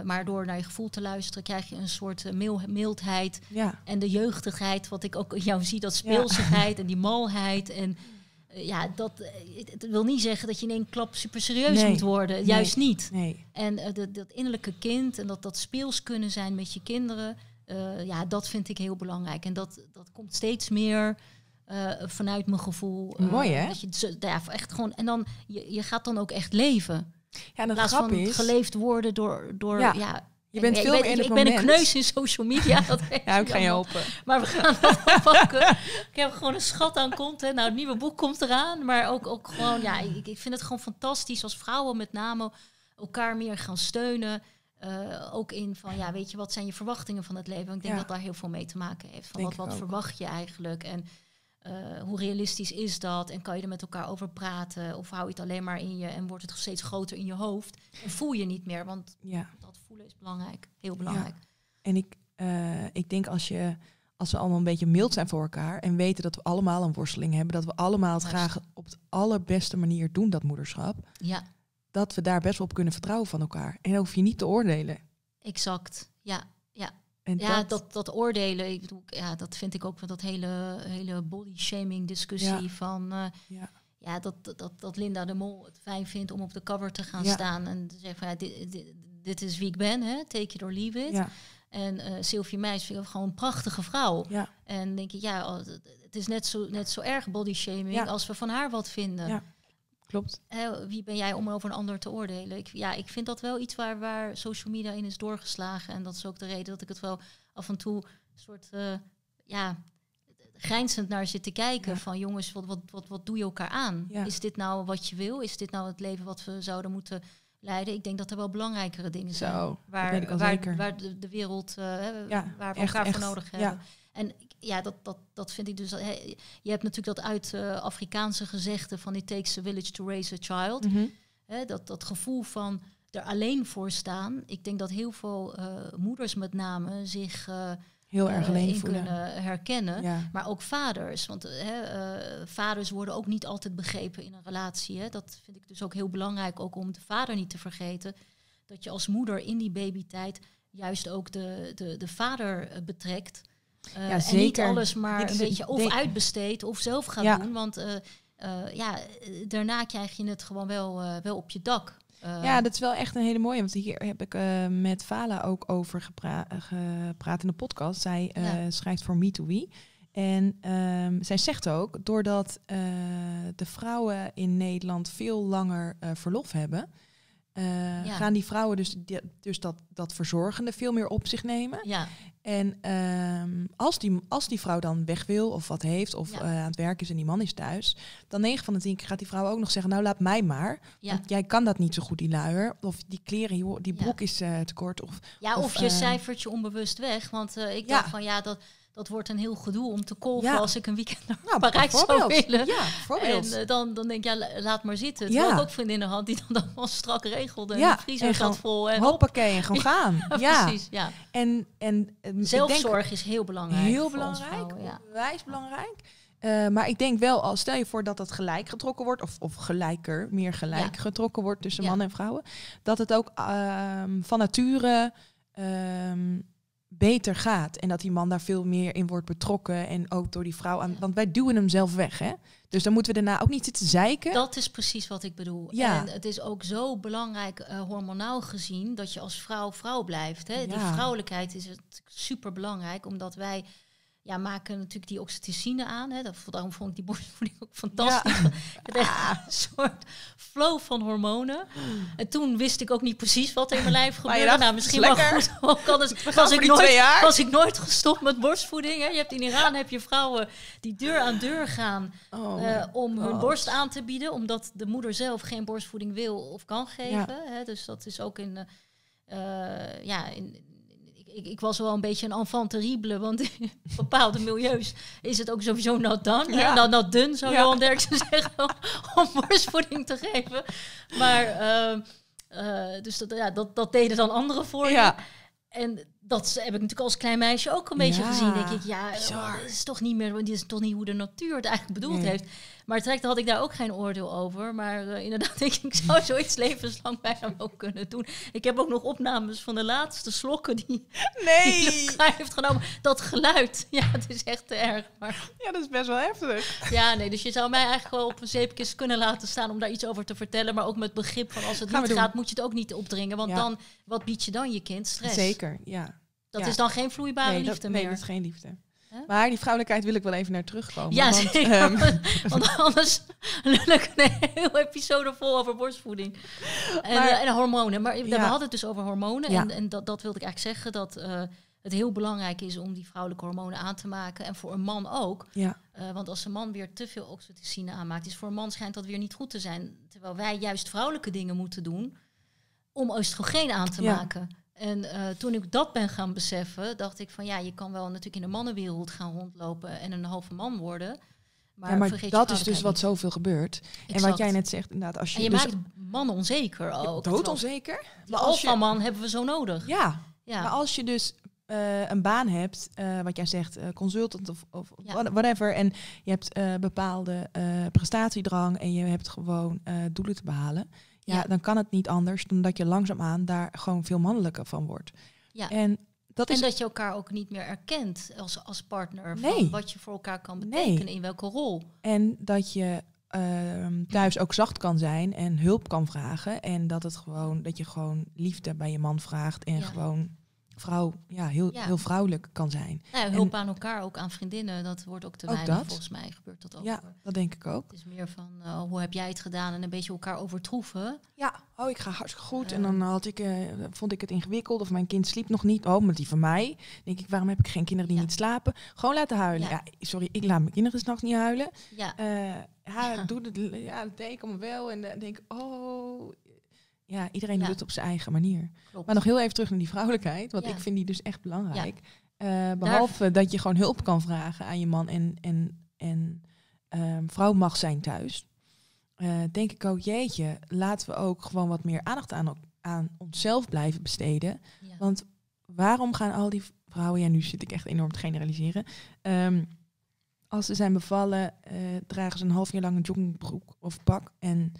maar door naar je gevoel te luisteren, krijg je een soort mil- mildheid. ja, En de jeugdigheid, wat ik ook in jou zie, dat speelsigheid en die malheid. En ja, dat, eh, het, wil niet zeggen dat je in één klap super serieus Nee, moet worden. nee. Juist niet. nee. En eh, dat, dat innerlijke kind en dat, dat speels kunnen zijn met je kinderen, eh, ja, dat vind ik heel belangrijk. En dat, dat komt steeds meer eh, vanuit mijn gevoel. eh, Mooi, hè? Dat je, ja, echt gewoon, en dan, je, je gaat dan ook echt leven. Ja, en In het plaats van is, geleefd worden door, door Ja, ja, je bent veel meer in ik, het ik ben een moment. kneus in social media. Dat Ja, ik ga je helpen. Maar we gaan het pakken. Ik heb gewoon een schat aan content. Nou, het nieuwe boek komt eraan. Maar ook, ook gewoon, ja, ik, ik vind het gewoon fantastisch als vrouwen met name elkaar meer gaan steunen. Eh, ook in van, ja, weet je, wat zijn je verwachtingen van het leven? Want ik denk Ja. dat daar heel veel mee te maken heeft. Van Denk wat, wat verwacht je eigenlijk? En eh, hoe realistisch is dat? En kan je er met elkaar over praten? Of hou je het alleen maar in je en wordt het steeds groter in je hoofd? En voel je niet meer, want Ja, dat voelen is belangrijk. Heel belangrijk. en ik, eh, ik denk als, je, als we allemaal een beetje mild zijn voor elkaar en weten dat we allemaal een worsteling hebben, dat we allemaal het graag op de allerbeste manier doen, dat moederschap, Ja, dat we daar best wel op kunnen vertrouwen van elkaar. En dan hoef je niet te oordelen. exact. Ja, En Ja, dat, dat, dat, oordelen, ik bedoel, ja, dat vind ik ook wel dat hele, hele body shaming discussie Ja. van eh, Ja. ja, dat, dat- dat, Linda de Mol het fijn vindt om op de cover te gaan staan en te zeggen van ja, dit, dit, dit is wie ik ben, hè, take it or leave it. ja, En eh Sylvie Meijs vind ik gewoon een prachtige vrouw. ja, En denk ik, ja, oh, het- is net zo, net zo erg body shaming als we van haar wat vinden. Klopt. Hè, wie ben jij om over een ander te oordelen? Ik, ja, ik vind dat wel iets waar, waar social media in is doorgeslagen. En dat is ook de reden dat ik het wel af en toe een soort eh, ja, grijnzend naar zit te kijken. Ja. Van jongens, wat, wat, wat, wat doe je elkaar aan? Ja. Is dit nou wat je wil? Is dit nou het leven wat we zouden moeten leiden? Ik denk dat er wel belangrijkere dingen zijn. Zo, waar, waar, de, de wereld, eh, Ja, waar we elkaar echt. voor nodig Ja. hebben. En ja, dat, dat, dat vind ik dus. je hebt natuurlijk dat uit eh, Afrikaanse gezegde van it takes a village to raise a child. Mhm. Hè, dat, dat gevoel van er alleen voor staan. Ik denk dat heel veel eh, moeders met name zich eh, heel erg alleen voelen. kunnen herkennen. Ja. Maar ook vaders. Want hè, vaders worden ook niet altijd begrepen in een relatie. Hè. Dat vind ik dus ook heel belangrijk, ook om de vader niet te vergeten. Dat je als moeder in die babytijd juist ook de, de, de vader betrekt. Eh, Ja, En niet zeker. alles maar een beetje of uitbesteedt of zelf gaat Ja. doen. Want eh, eh, ja, daarna krijg je het gewoon wel, wel op je dak. Ja, dat is wel echt een hele mooie. Want hier heb ik met Vala ook over gepra- gepraat in de podcast. Zij Ja. schrijft voor Me to We. En ehm, zij zegt ook, doordat de vrouwen in Nederland veel langer verlof hebben, eh, Ja. gaan die vrouwen dus, die- dus dat, dat verzorgende veel meer op zich nemen. ja, En ehm, als, die, als die vrouw dan weg wil of wat heeft of Ja. eh, aan het werk is en die man is thuis, dan 9 van de 10 keer gaat die vrouw ook nog zeggen, nou laat mij maar. Want jij kan dat niet zo goed, die luier. Of die kleren, die broek is eh, te kort. Of, Ja, Of, of, je cijfert je onbewust weg. Want ik dacht van ja, dat, dat wordt een heel gedoe om te kolven Ja. als ik een weekend naar nou, Parijs zou willen. Ja. En eh, dan, dan denk ik, ja, la- laat maar zitten. Ja. Ik ook vriendinnen had die dan allemaal strak regelden. Ja, En de vriezer gewoon vol. En hop. Hoppakee, en gewoon gaan. ja, precies. Ja. en, en eh, denk- Zelfzorg is heel belangrijk. heel belangrijk, vrouwen, ja. onwijs belangrijk. Eh, maar ik denk wel, als stel je voor dat het gelijk getrokken wordt, of, of gelijker, meer gelijk getrokken wordt tussen mannen en vrouwen, dat het ook ehm, van nature ehm, beter gaat. En dat die man daar veel meer in wordt betrokken en ook door die vrouw aan. Ja. Want wij duwen hem zelf weg, hè? Dus dan moeten we daarna ook niet zitten zeiken. Dat is precies wat ik bedoel. Ja. En het is ook zo belangrijk, eh, hormonaal gezien, dat je als vrouw vrouw blijft. Hè? Die vrouwelijkheid is super belangrijk, omdat wij ja, maken natuurlijk die oxytocine aan. Hè? Dat, daarom vond ik die borstvoeding ook fantastisch. Het is echt een soort flow van hormonen. En toen wist ik ook niet precies wat in mijn lijf Maar je gebeurde. dacht, nou, misschien is wel goed. Ook anders was ik, nooit, was ik nooit gestopt met borstvoeding. Hè? Je hebt in Iran heb je vrouwen die deur aan deur gaan Oh, eh, om hun God. borst aan te bieden, omdat de moeder zelf geen borstvoeding wil of kan geven. Hè? Dus dat is ook in, eh, ja, in, ik, ik, was wel een beetje een enfant terrible, want in bepaalde milieus is het ook sowieso not done. Ja. hè? Not, not done, zou. Johan Derksen zeggen, om, om borstvoeding te geven. Maar, eh, eh, dus dat, ja, dat, dat deden dan anderen voor je. En dat heb ik natuurlijk als klein meisje ook een beetje Ja, gezien. Denk ik, ja, dit is toch niet meer, dit is toch niet hoe de natuur het eigenlijk bedoeld Nee. heeft. Maar terecht had ik daar ook geen oordeel over. Maar eh, inderdaad, denk ik, ik zou zoiets levenslang bij hem ook kunnen doen. Ik heb ook nog opnames van de laatste slokken die, die Nee! Luca heeft genomen. Dat geluid, ja, het is echt te erg. Maar Ja, dat is best wel heftig. ja, nee, dus je zou mij eigenlijk wel op een zeepkist kunnen laten staan om daar iets over te vertellen. Maar ook met begrip van als het Gaan niet gaat, moet je het ook niet opdringen. Want Ja. dan, wat bied je dan je kind? Stress. Zeker, ja. Dat Ja. is dan geen vloeibare nee, liefde dat, meer. Nee, dat is geen liefde. Maar die vrouwelijkheid wil ik wel even naar terugkomen. Ja, want, zeker. ehm, want anders lul ik een hele episode vol over borstvoeding. En, Maar- eh, en hormonen. Maar we hadden het dus over hormonen. Ja. En, en dat, dat wilde ik eigenlijk zeggen. Dat eh, het heel belangrijk is om die vrouwelijke hormonen aan te maken. En voor een man ook. ja, Eh, want als een man weer te veel oxytocine aanmaakt, is voor een man schijnt dat weer niet goed te zijn. Terwijl wij juist vrouwelijke dingen moeten doen om oestrogeen aan te Ja. maken. En eh, toen ik dat ben gaan beseffen, dacht ik van ja, je kan wel natuurlijk in de mannenwereld gaan rondlopen en een halve man worden. Maar, ja, maar vergeet dat is dus wat zoveel gebeurt. En wat jij net zegt, inderdaad, als je, En je dus maakt mannen onzeker ook. doodonzeker. Als je- alfaman hebben we zo nodig. Ja, Ja, maar als je dus eh, een baan hebt, eh, wat jij zegt, consultant of, of Ja. whatever, en je hebt bepaalde prestatiedrang en je hebt gewoon doelen te behalen, ja, Ja. dan kan het niet anders dan dat je langzaamaan daar gewoon veel mannelijker van wordt. Ja. En dat is en dat je elkaar ook niet meer erkent als, als partner. Van Nee. wat je voor elkaar kan Nee. betekenen, in welke rol. En dat je ehm, thuis ook zacht kan zijn en hulp kan vragen. En dat, het gewoon, dat je gewoon liefde bij je man vraagt. En Ja. gewoon vrouw, ja, heel, Ja. heel vrouwelijk kan zijn. Nou, ja, hulp aan elkaar, ook aan vriendinnen, dat wordt ook te Ook weinig. dat. Volgens mij gebeurt dat ook. Ja, dat denk ik ook. Het is meer van, eh, hoe heb jij het gedaan en een beetje elkaar overtroeven. Ja, oh, ik ga hartstikke goed. En Ja. dan had ik, eh, vond ik het ingewikkeld of mijn kind sliep nog niet. Oh, maar die van mij. denk ik, waarom heb ik geen kinderen die Ja. niet slapen? Gewoon laten huilen. Ja. Sorry, ik laat mijn kinderen s'nachts niet huilen. Ja, Eh, ja, Ja. doe het. Ja, dat deed ik allemaal wel. En dan denk ik, oh... Ja, iedereen Ja. doet het op zijn eigen manier. klopt. Maar nog heel even terug naar die vrouwelijkheid, want Ja. ik vind die dus echt belangrijk. Eh, behalve dat je gewoon hulp kan vragen aan je man en, en, en ehm, vrouw mag zijn thuis. eh, denk ik ook, jeetje, laten we ook gewoon wat meer aandacht aan, aan onszelf blijven besteden. Want waarom gaan al die vrouwen, ja, nu zit ik echt enorm te generaliseren. Ehm, als ze zijn bevallen, eh, dragen ze een half jaar lang een joggingbroek of pak en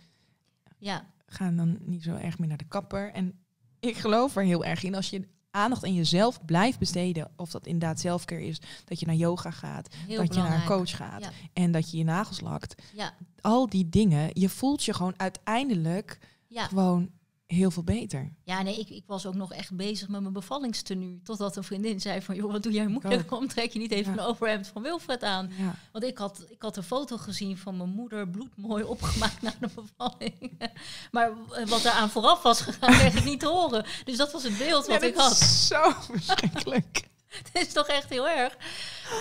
Ja, gaan dan niet zo erg meer naar de kapper. En ik geloof er heel erg in als je aandacht aan jezelf blijft besteden, of dat inderdaad zelfcare is, dat je naar yoga gaat, heel dat je naar een coach gaat Ja. en dat je je nagels lakt. Ja, Al die dingen, je voelt je gewoon uiteindelijk ja. gewoon heel veel beter. Ja, nee, ik, ik was ook nog echt bezig met mijn bevallingstenu. Totdat een vriendin zei van, joh, wat doe jij moeilijk? Waarom trek je niet even Ja. een overhemd van Wilfred aan? Ja. Want ik had, ik had een foto gezien van mijn moeder, bloedmooi opgemaakt na de bevalling. maar eh, wat eraan vooraf was gegaan, kreeg ik niet te horen. Dus dat was het beeld wat Ja, ik had. zo verschrikkelijk. Het is toch echt heel erg.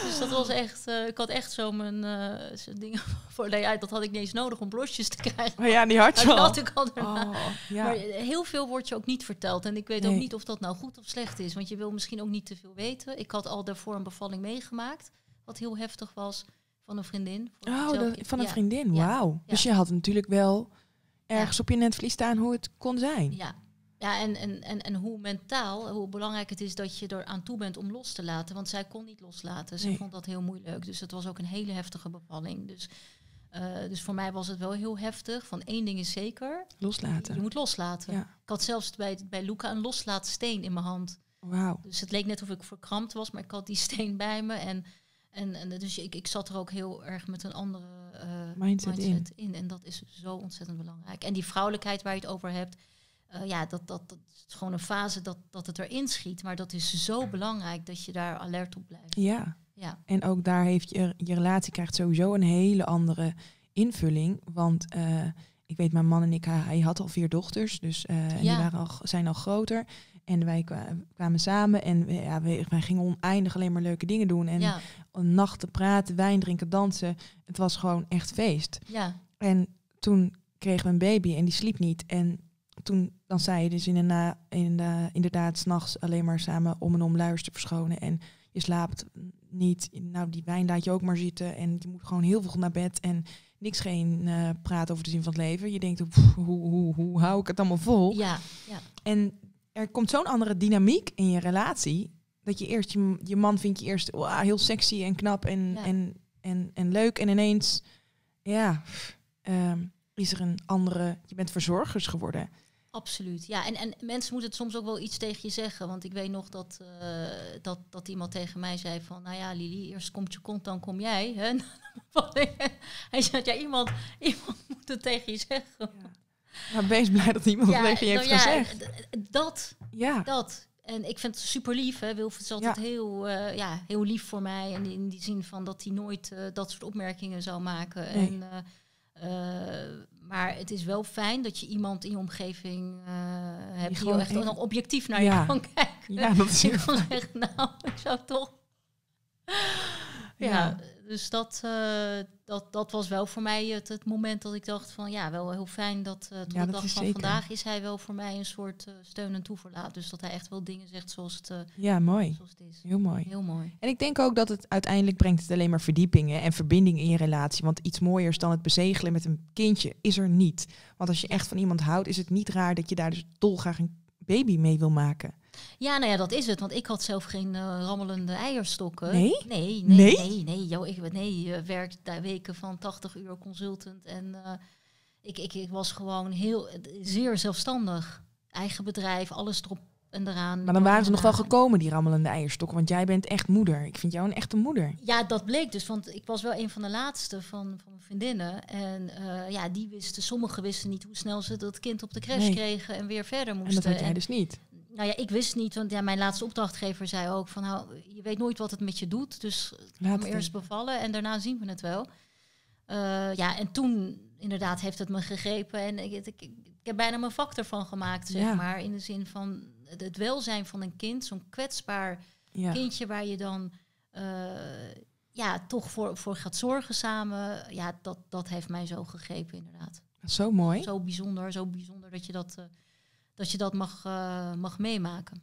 Dus dat was echt, eh, ik had echt zo mijn eh, dingen voor, dat had ik niet eens nodig om blosjes te krijgen. Maar ja, die had je al. had ik al daarna. Oh, ja. Maar heel veel wordt je ook niet verteld. En ik weet ook niet of dat nou goed of slecht is. Want je wil misschien ook niet te veel weten. Ik had al daarvoor een bevalling meegemaakt. Wat heel heftig was van een vriendin. Oh, van een Ja, vriendin. Ja. Wauw. Dus je had natuurlijk wel ergens op je netvlies staan hoe het kon zijn. Ja, ja en, en, en, en hoe mentaal, hoe belangrijk het is dat je er aan toe bent om los te laten. Want zij kon niet loslaten. Ze Nee. vond dat heel moeilijk. Dus het was ook een hele heftige bevalling. Dus, eh, dus voor mij was het wel heel heftig. Van één ding is zeker, je Loslaten. moet loslaten. Ja. Ik had zelfs bij, bij Luca een loslaatsteen in mijn hand. Wauw. Dus het leek net of ik verkrampt was, maar ik had die steen bij me. En, en, en dus ik, ik zat er ook heel erg met een andere eh, Mindset mindset, in. En dat is zo ontzettend belangrijk. En die vrouwelijkheid waar je het over hebt, eh, ja, dat, dat, dat is gewoon een fase dat, dat het erin schiet. Maar dat is zo belangrijk dat je daar alert op blijft. Ja. Ja, En ook daar heeft je, je relatie krijgt sowieso een hele andere invulling. Want eh, ik weet, mijn man en ik, hij, had al vier dochters. Dus eh, die waren al, zijn al groter. En wij kwa- kwamen samen en we- ja, wij, wij gingen oneindig alleen maar leuke dingen doen. En ja, nachten praten, wijn drinken, dansen. Het was gewoon echt feest. ja, En toen kregen we een baby en die sliep niet. En toen dan zei je dus inderdaad, inderdaad, inderdaad s'nachts alleen maar samen om en om luiers te verschonen. En je slaapt niet. Nou, die wijn laat je ook maar zitten. En je moet gewoon heel veel naar bed. En niks geen eh praten over de zin van het leven. Je denkt, "Pff, hoe, hoe, hoe hou ik het allemaal vol? ja, ja, En er komt zo'n andere dynamiek in je relatie. Dat je eerst, je, je man vindt je eerst wow, heel sexy en knap en, Ja. en, en, en leuk. En ineens, ja, ehm, is er een andere, je bent verzorgers geworden. Absoluut. Ja, en, en mensen moeten het soms ook wel iets tegen je zeggen. Want ik weet nog dat, eh, dat, dat iemand tegen mij zei van... Nou ja, Lili, eerst komt je kont, dan kom jij. Hè? Hij zei, ja, iemand, iemand moet het tegen je zeggen. Maar wees blij dat iemand het tegen je heeft nou ja, gezegd. dat, Ja, dat. En ik vind het super lief. Hè. Wilfried is altijd heel, eh, ja, heel lief voor mij. En in die zin van dat hij nooit eh, dat soort opmerkingen zou maken. Nee. En, maar het is wel fijn dat je iemand in je omgeving eh, hebt die, gewoon echt even- nog objectief naar Ja. je kan kijken. ja dat is heel kan fijn. zeggen, nou, ik zou toch... Ja, Ja. dus dat, eh, dat, dat was wel voor mij het, het moment dat ik dacht van... ja, wel heel fijn dat eh tot Ja, de dat dag van zeker. vandaag... is hij wel voor mij een soort eh, steun en toeverlaat. Dus dat hij echt wel dingen zegt zoals het, Ja, mooi. zoals het is. Heel mooi. Heel mooi. En ik denk ook dat het uiteindelijk brengt het alleen maar verdiepingen en verbinding in je relatie. Want iets mooiers dan het bezegelen met een kindje is er niet. Want als je echt van iemand houdt, is het niet raar dat je daar dus dolgraag een baby mee wil maken. Ja, nou ja, dat is het. Want ik had zelf geen eh, rammelende eierstokken. Nee? Nee, nee, Nee? nee. nee, joh, ik nee, eh, werk daar weken van 80 uur consultant. En eh, ik, ik, ik was gewoon heel, eh, zeer zelfstandig. Eigen bedrijf, alles erop en eraan. Maar dan waren ze nog wel gekomen, die rammelende eierstokken. Want jij bent echt moeder. Ik vind jou een echte moeder. Ja, dat bleek dus, want ik was wel een van de laatste van, van mijn vriendinnen. En eh, ja, die wisten, sommigen wisten niet hoe snel ze dat kind op de crash Nee. kregen en weer verder En moesten. dat had jij En- dus niet. Nou ja, ik wist niet, want ja, mijn laatste opdrachtgever zei ook van, nou, je weet nooit wat het met je doet, dus Laat eerst bevallen en daarna zien we het wel. Eh, ja, en toen inderdaad heeft het me gegrepen en ik, ik, ik, ik heb bijna mijn vak ervan gemaakt, zeg Ja. maar. In de zin van het, het welzijn van een kind, zo'n kwetsbaar Ja. kindje waar je dan eh, ja, toch voor, voor gaat zorgen samen. Ja, dat, dat heeft mij zo gegrepen inderdaad. Zo mooi. Zo bijzonder, zo bijzonder dat je dat, eh, dat, je dat mag, eh, mag meemaken.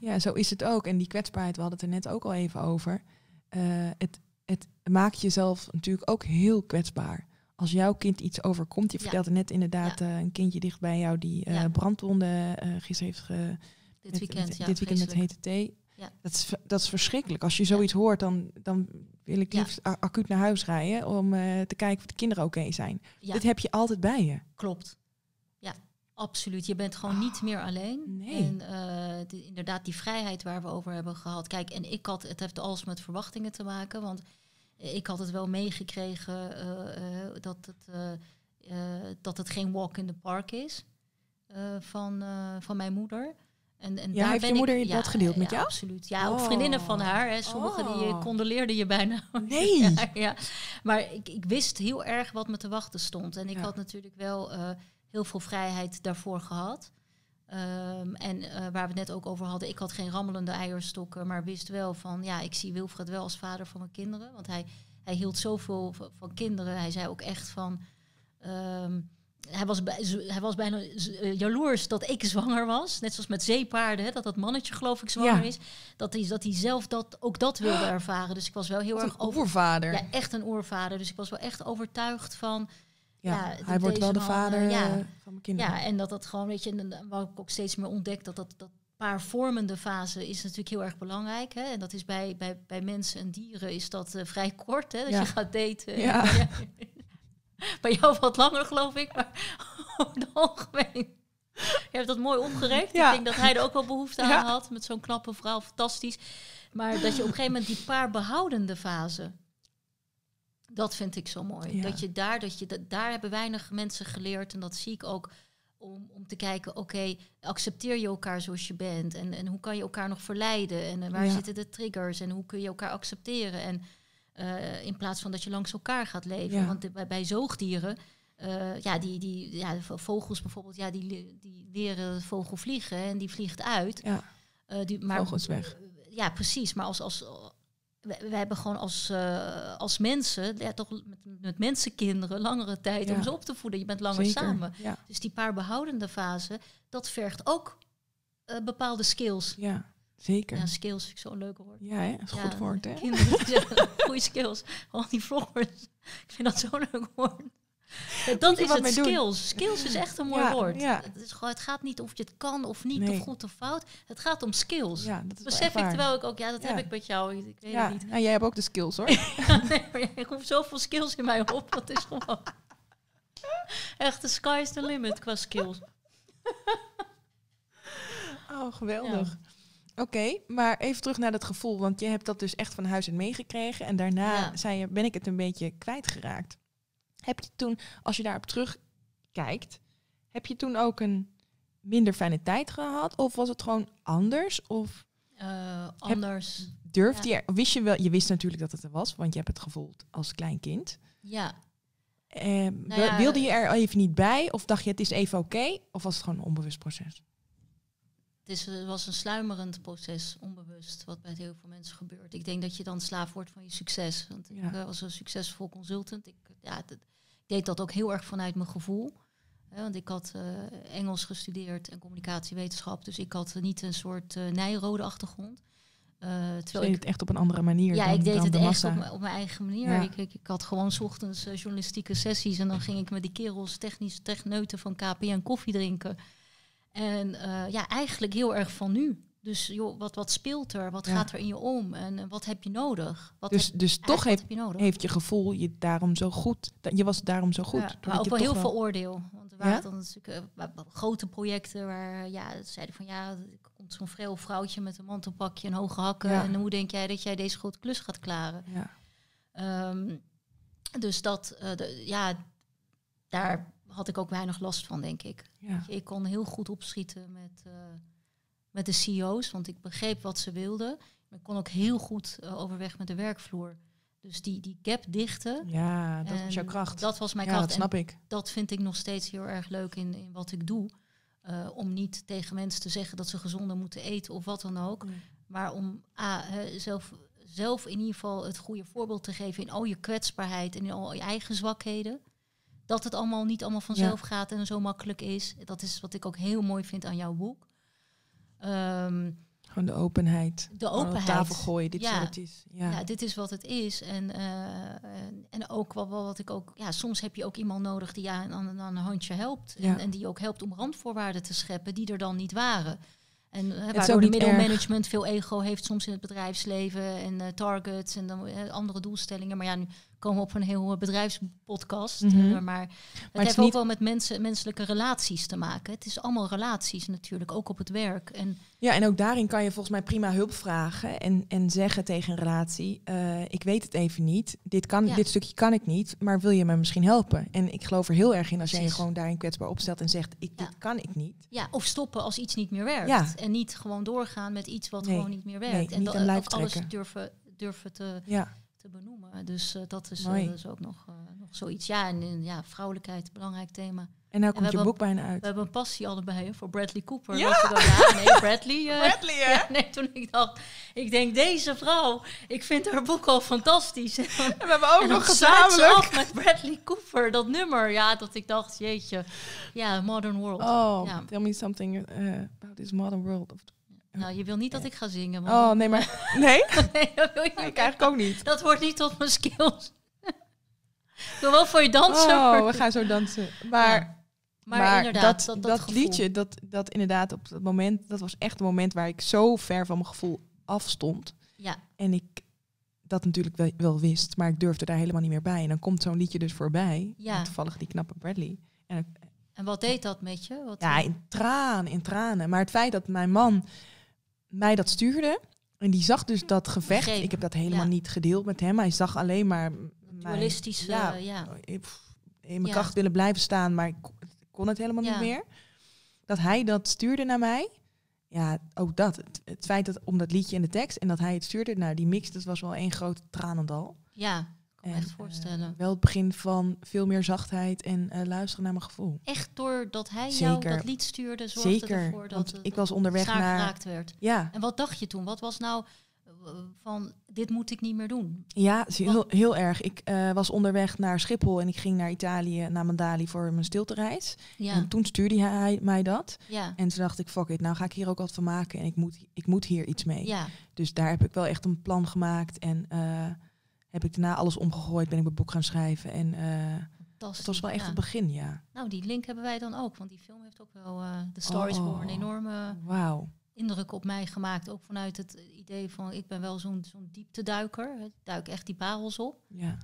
Ja, zo is het ook. En die kwetsbaarheid, we hadden het er net ook al even over. Eh, het, het maakt jezelf natuurlijk ook heel kwetsbaar. Als jouw kind iets overkomt, je Ja. vertelde net inderdaad eh, een kindje dicht bij jou die Ja. brandwonden gisteren heeft ge, Dit met- weekend, met- ja. dit weekend met hete thee. Ja. Dat, is, dat is verschrikkelijk. Als je zoiets hoort, dan, dan wil ik Ja. liefst acuut naar huis rijden om te kijken of de kinderen oké zijn. Ja. Dit heb je altijd bij je. Klopt. Absoluut. Je bent gewoon niet meer alleen. nee. En eh, inderdaad, die vrijheid waar we over hebben gehad. Kijk, en ik had, het heeft alles met verwachtingen te maken. Want ik had het wel meegekregen eh, eh, dat, het, dat het geen walk in the park is van, van mijn moeder. En, en Ja, daar heeft ben je moeder ik, dat gedeeld met ja, jou? Absoluut. Ja, ook vriendinnen van Oh. haar. Hè. Sommigen die Oh. condoleerden je bijna. Nee. Ja, ja. Maar ik, ik wist heel erg wat me te wachten stond. En ik had natuurlijk wel heel veel vrijheid daarvoor gehad. Ehm, en eh, waar we het net ook over hadden, ik had geen rammelende eierstokken, maar wist wel van, ja, ik zie Wilfred wel als vader van mijn kinderen. Want hij, hij hield zoveel van, kinderen. Hij zei ook echt van, ehm, hij, was bij, hij was bijna eh, jaloers dat ik zwanger was. Net zoals met zeepaarden, hè, dat dat mannetje geloof ik zwanger Ja. is. Dat hij, dat hij zelf dat, ook dat wilde ervaren. Dus ik was wel heel Wat erg een over, oervader. ja, echt een oervader. Dus ik was wel echt overtuigd van. Ja, ja, hij wordt wel de man, vader eh, ja. eh, van mijn kinderen. Ja, en dat dat gewoon, weet je, wat ik ook steeds meer ontdek, dat dat, dat paarvormende fase is natuurlijk heel erg belangrijk. Hè? En dat is bij, bij, bij mensen en dieren is dat eh, vrij kort, hè? Dat Ja. je gaat daten. Ja. bij jou wat langer, geloof ik, maar over het algemeen. Je hebt dat mooi opgerekt. Ik denk dat hij er ook wel behoefte aan had met zo'n knappe vrouw, fantastisch. Maar dat je op een gegeven moment die paarbehoudende fase, dat vind ik zo mooi. Ja. Dat je daar, dat je dat, daar hebben weinig mensen geleerd en dat zie ik ook om, om te kijken, oké, accepteer je elkaar zoals je bent en, en hoe kan je elkaar nog verleiden en eh, waar Ja. zitten de triggers en hoe kun je elkaar accepteren en eh, in plaats van dat je langs elkaar gaat leven, Ja. want de- bij, bij zoogdieren. eh, ja, die, die ja, vogels bijvoorbeeld, ja, die, die leren vogel vliegen en die vliegt uit. Ja. Die, maar, Vogel is weg. Ja, precies. Maar als, als, we, we hebben gewoon als, eh, als mensen, ja, toch met, met mensenkinderen, langere tijd Ja. om ze op te voeden. Je bent langer Zeker. samen. Ja, Dus die paarbehoudende fase, dat vergt ook eh, bepaalde skills. ja, zeker. Ja, skills vind ik zo'n leuk woord. Ja, hè? dat is Ja, goed woord, hè? Kinderen die zeggen goede skills. Al die vloggers. Ik vind dat zo'n leuk woord. Dat je is het, doen. skills. Skills is echt een mooi Ja, woord. ja. Het, is gewoon, het gaat niet of je het kan of niet, Nee. of goed of fout. Het gaat om skills. Ja, dat Besef ik terwijl ik ook, ja, dat heb ik met jou. Ik weet Ja, het niet. ja, jij hebt ook de skills, hoor. Ja, nee, maar jij roept zoveel skills in mij op. Dat is gewoon. Echt, de sky is the limit qua skills. Oh, geweldig. Oké, maar even terug naar dat gevoel, want je hebt dat dus echt van huis uit meegekregen en daarna zei je, ben ik het een beetje kwijtgeraakt. Heb je toen, als je daarop terugkijkt, heb je toen ook een minder fijne tijd gehad? Of was het gewoon anders? Of Eh, anders. durfde Ja. je, wist je wel, je wist natuurlijk dat het er was, want je hebt het gevoeld als klein kind. Ja, Eh, Nou ja, wilde je er even niet bij? Of dacht je het is even oké? Of was het gewoon een onbewust proces? Het, is, het was een sluimerend proces, onbewust, wat bij heel veel mensen gebeurt. Ik denk dat je dan slaaf wordt van je succes. Want Ja. ik eh, was een succesvol consultant. Ik, ja, dat- ik deed dat ook heel erg vanuit mijn gevoel. Hè, want ik had eh, Engels gestudeerd en communicatiewetenschap. Dus ik had niet een soort eh nijrode achtergrond. Eh, Je terwijl deed ik het echt op een andere manier Ja, dan, ik deed het de echt op, mijn- op mijn eigen manier. Ja. Ik, ik, ik had gewoon 's ochtends eh, journalistieke sessies en dan ging ik met die kerels technisch techneuten van KPN koffie drinken. En eh, ja, eigenlijk heel erg van nu. Dus joh, wat, wat speelt er? Wat Ja. gaat er in je om? En eh, wat heb je nodig? Wat Dus, heb, dus toch heeft, heb je nodig? heeft je gevoel je daarom zo goed. dat- Je was daarom zo goed. Ja, maar ook wel heel veel oordeel. Want er Ja? waren dan natuurlijk eh, grote projecten waar ja, ze zeiden van ja, er komt zo'n vreel vrouwtje met een mantelpakje en hoge hakken. En hoe denk jij dat jij deze grote klus gaat klaren? Ja. Ehm, dus dat, de- ja, daar had ik ook weinig last van, denk ik. Ja. Ik kon heel goed opschieten met, eh, met de CEO's, want ik begreep wat ze wilden. Ik kon ook heel goed eh, overweg met de werkvloer. Dus die, die gap dichten, ja, dat En was jouw kracht. dat was mijn ja, kracht. dat En snap ik. dat vind ik nog steeds heel erg leuk in, in wat ik doe. Eh, om niet tegen mensen te zeggen dat ze gezonder moeten eten of wat dan ook. Maar om A, hè, zelf, zelf in ieder geval het goede voorbeeld te geven in al je kwetsbaarheid en in al je eigen zwakheden. Dat het allemaal niet allemaal vanzelf gaat en zo makkelijk is. Dat is wat ik ook heel mooi vind aan jouw boek. Ehm, Gewoon de openheid. de openheid. Op tafel gooien, dit is Ja. wat het is. Ja. Ja. dit is wat het is. En, eh, en, en ook wat, wat ik ook. Ja, soms heb je ook iemand nodig die aan, aan, aan een handje helpt. En, en die ook helpt om randvoorwaarden te scheppen die er dan niet waren. En uh, is ook waardoor de erg. middelmanagement veel ego heeft soms in het bedrijfsleven en eh, targets en dan eh, andere doelstellingen. Maar ja, nu komen op een heel bedrijfspodcast. Mhm. eh, maar het het heeft ook niet- wel met mensen, menselijke relaties te maken. Het is allemaal relaties natuurlijk, ook op het werk. En Ja, en ook daarin kan je volgens mij prima hulp vragen en, en zeggen tegen een relatie, eh, ik weet het even niet, dit, kan, Ja. dit stukje kan ik niet, maar wil je me misschien helpen? En ik geloof er heel erg in als jij je gewoon daarin kwetsbaar opstelt en zegt, ik, Ja. dit kan ik niet. ja, of stoppen als iets niet meer werkt. Ja. En niet gewoon doorgaan met iets wat Nee. gewoon niet meer werkt. Nee, en ook alles durven, durven te, Ja, te benoemen. Dus eh, dat is, Mooi. eh, dat is ook nog, eh, nog zoiets. Ja, en ja, vrouwelijkheid, belangrijk thema. en nou we komt je boek bijna We uit. hebben een passie allebei hè, voor Bradley Cooper. Ja! Nee, Bradley. Bradley, hè? ja, nee, toen ik dacht, ik denk deze vrouw, ik vind haar boek al fantastisch. En dan, En we hebben ook en nog gezamenlijk... af met Bradley Cooper, dat nummer. Ja, dat ik dacht, jeetje, ja, Modern World. Oh, Ja. tell me something about this modern world. Of- Nou, je wil niet dat ik ga zingen. Oh, nee, maar... Nee? nee, dat wil je ik eigenlijk ook niet. Dat wordt niet tot mijn skills. ik wil wel voor je dansen. Oh, maar- we gaan zo dansen. Maar... Ja. Maar, inderdaad, dat, dat, liedje, dat, dat inderdaad op dat moment, dat was echt een moment waar ik zo ver van mijn gevoel afstond. Ja, En ik dat natuurlijk wel, wel wist, maar ik durfde daar helemaal niet meer bij. En dan komt zo'n liedje dus voorbij. Ja. Toevallig die knappe Bradley. En en wat deed dat met je? Wat, ja, in tranen, in tranen. Maar het feit dat mijn man mij dat stuurde. En die zag dus dat gevecht. Ik heb dat helemaal Ja. niet gedeeld met hem. Hij zag alleen maar dualistische, ja, ja, ja. in mijn kracht willen blijven staan, maar ik kon- het helemaal niet meer. Dat hij dat stuurde naar mij. Ja, ook dat. Het, het feit dat om dat liedje en de tekst en dat hij het stuurde, nou die mix, dat was wel één groot tranendal. Ja, kan me En, echt voorstellen. eh, wel het begin van veel meer zachtheid en eh, luisteren naar mijn gevoel. echt doordat hij jou dat lied stuurde, zorgde Zeker, ervoor dat het ik was onderweg naar- geraakt werd. Ja, En wat dacht je toen? Wat was nou eh, van, dit moet ik niet meer doen? ja heel, heel erg. Ik eh, was onderweg naar Schiphol en ik ging naar Italië, naar Mandali voor mijn stiltereis. Ja, En toen stuurde hij mij dat. ja, En toen dacht ik, fuck it, nou ga ik hier ook wat van maken en ik moet, ik moet hier iets mee. ja. Dus daar heb ik wel echt een plan gemaakt en eh, heb ik daarna alles omgegooid, ben ik mijn boek gaan schrijven. En Fantastisch. het was wel echt ja. het begin, ja. Nou, die link hebben wij dan ook, want die film heeft ook wel, eh The Star is Born, een Oh. enorme Wauw. indruk op mij gemaakt. Ook vanuit het idee van, ik ben wel zo'n zo'n diepteduiker. Ik duik echt die parels op. Ja.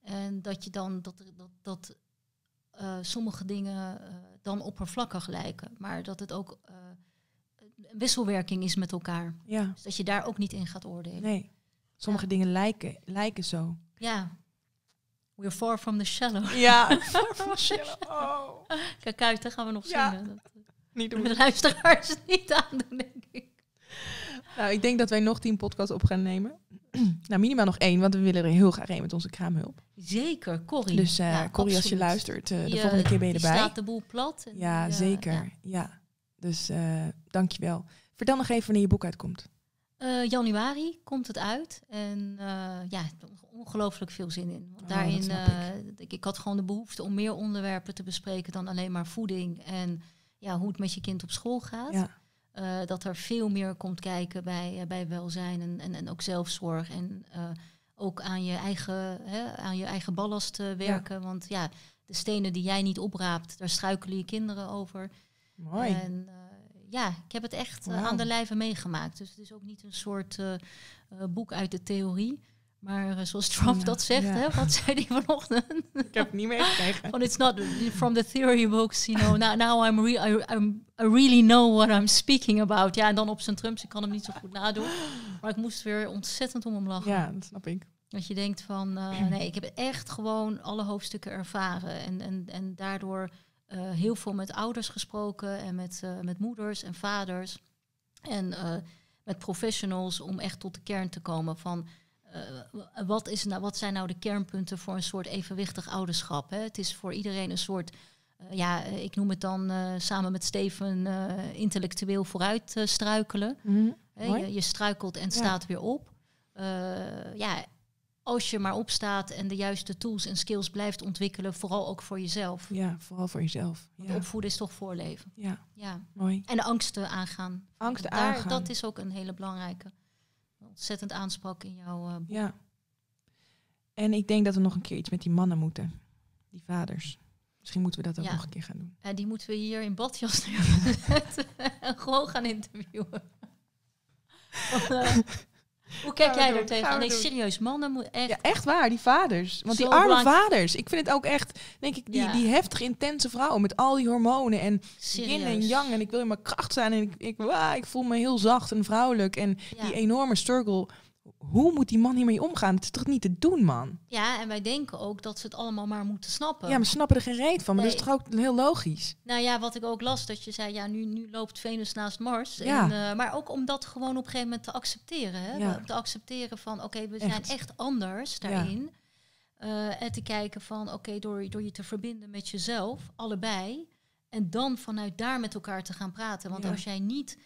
En dat je dan dat, dat, dat eh, sommige dingen dan oppervlakkig lijken, maar dat het ook een wisselwerking is met elkaar. ja, Dus dat je daar ook niet in gaat oordelen. nee. Sommige Ja. dingen lijken, lijken zo. Ja. We're far from the shallow. Ja. oh. Kijk uit, daar gaan we nog Ja. zingen. Dat Niet doen. de luisteraars het niet aandoen, denk ik. Nou, ik denk dat wij nog tien podcasts op gaan nemen. nou, minimaal nog één, want we willen er heel graag één met onze kraamhulp. Zeker, Corrie. Dus eh Ja, Corrie, als je luistert, eh, de Die, volgende eh, keer ben je erbij. staat de boel plat. en Ja, die, eh, zeker. ja. Ja. Dus eh dankjewel. Vertel nog even wanneer je boek uitkomt. Eh, januari komt het uit. En eh, ja, ongelooflijk veel zin in. Want Oh, daarin, eh, ik. ik had gewoon de behoefte om meer onderwerpen te bespreken dan alleen maar voeding. En ja, hoe het met je kind op school gaat. Ja. Dat er veel meer komt kijken bij, bij welzijn en, en, en ook zelfzorg. En ook aan je eigen, hè, aan je eigen ballast werken. Want ja, de stenen die jij niet opraapt, daar struikelen je kinderen over. Mooi. En ja, ik heb het echt eh, aan de lijve meegemaakt. Dus het is ook niet een soort eh, eh, boek uit de theorie. Maar eh, zoals Trump Ja, dat zegt, ja. hè, wat zei hij vanochtend? ik heb het niet meegekregen. Van it's not from the theory books, you know. Now, now I'm, re I, I'm I really know what I'm speaking about. Ja, en dan op zijn Trumps. Ik kan hem niet zo goed nadoen. Maar ik moest weer ontzettend om hem lachen. Ja, dat snap ik. Dat je denkt van, eh, nee, ik heb echt gewoon alle hoofdstukken ervaren. En, en, en daardoor eh, heel veel met ouders gesproken en met, eh, met moeders en vaders. En eh, met professionals om echt tot de kern te komen van... wat, is nou, wat zijn nou de kernpunten voor een soort evenwichtig ouderschap? Hè? Het is voor iedereen een soort, ja, ik noem het dan samen met Steven intellectueel vooruit struikelen. Mhm. Hè, Mooi. je, je struikelt en Ja. staat weer op. Ja, als je maar opstaat en de juiste tools en skills blijft ontwikkelen, vooral ook voor jezelf. Ja, vooral voor jezelf. Ja, opvoeden is toch voorleven. ja Ja. mooi. En de angsten aangaan. Angsten Daar, aangaan. Dat is ook een hele belangrijke. Ontzettend aansprak in jouw eh, boek. Ja. En ik denk dat we nog een keer iets met die mannen moeten. Die vaders. Misschien moeten we dat ook Ja. nog een keer gaan doen. Ja, die moeten we hier in badjas neerzetten en gewoon gaan interviewen. Hoe kijk jij er tegenaan? Nee, serieus, mannen moeten echt... Ja, echt waar, die vaders. Want die arme belangrijk. vaders. Ik vind het ook echt, denk ik, die, Ja. die heftig intense vrouwen met al die hormonen en yin en yang. En ik wil in mijn kracht staan en ik, ik, wauw, ik voel me heel zacht en vrouwelijk. En Ja. die enorme struggle. Hoe moet die man hiermee omgaan? Het is toch niet te doen, man? ja, en wij denken ook dat ze het allemaal maar moeten snappen. Ja, maar snappen er geen reet van. Maar dat is toch ook heel logisch? Nou ja, wat ik ook las, dat je zei, ja, nu, nu loopt Venus naast Mars. Ja. En, eh, maar ook om dat gewoon op een gegeven moment te accepteren. Hè? Ja. Te accepteren van, oké, we zijn Echt. anders daarin. Eh, en te kijken van, oké, door, door je te verbinden met jezelf, allebei. En dan vanuit daar met elkaar te gaan praten. Want Ja. als jij niet,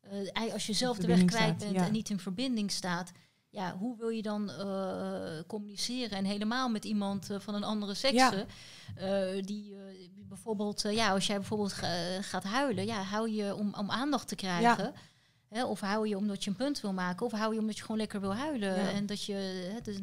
eh, als je zelf de weg kwijt staat, bent ja. en niet in verbinding staat... Ja, hoe wil je dan eh, communiceren? En helemaal met iemand eh, van een andere sekse. eh, die bijvoorbeeld, ja, als jij bijvoorbeeld ga- gaat huilen, ja, hou je om, om aandacht te krijgen. Hè, of hou je omdat je een punt wil maken, of hou je omdat je gewoon lekker wil huilen. Ja. En dat je, hè, dus,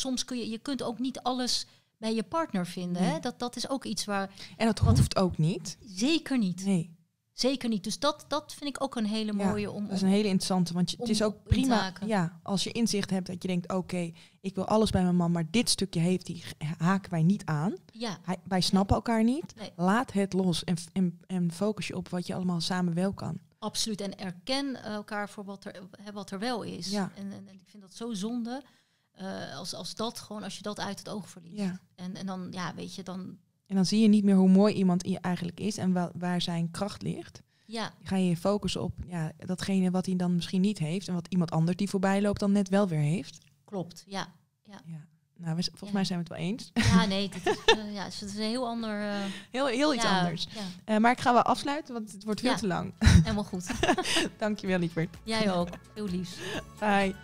soms kun je, je kunt ook niet alles bij je partner vinden. Hè? Dat, dat is ook iets waar En dat hoeft ook niet. zeker niet. Nee, Zeker niet. Dus dat, dat vind ik ook een hele Ja, mooie om. dat is een hele interessante. Want je, het is ook prima ja, als je inzicht hebt dat je denkt... oké, ik wil alles bij mijn man, maar dit stukje heeft die haken wij niet aan. ja, Hij, wij snappen elkaar niet. Nee. Laat het los en, en, en focus je op wat je allemaal samen wel kan. absoluut. En erken elkaar voor wat er, wat er wel is. Ja. En, en, en ik vind dat zo zonde. eh, als, als dat gewoon, als je dat uit het oog verliest. Ja. En, en dan, ja, weet je, dan, En dan zie je niet meer hoe mooi iemand je eigenlijk is en wa- waar zijn kracht ligt. ja, Ga je je focussen op ja, datgene wat hij dan misschien niet heeft en wat iemand anders die voorbij loopt dan net wel weer heeft. klopt. Ja, Ja. Nou, we, z- volgens Ja. mij zijn we het wel eens. ja nee, dit is, eh, ja, het is een heel ander... eh, Heel, heel iets ja, anders. Ja, Eh, maar ik ga wel afsluiten, want het wordt veel Ja. te lang. helemaal goed. Dankjewel, lieverd. Jij ook. Heel liefs. Bye.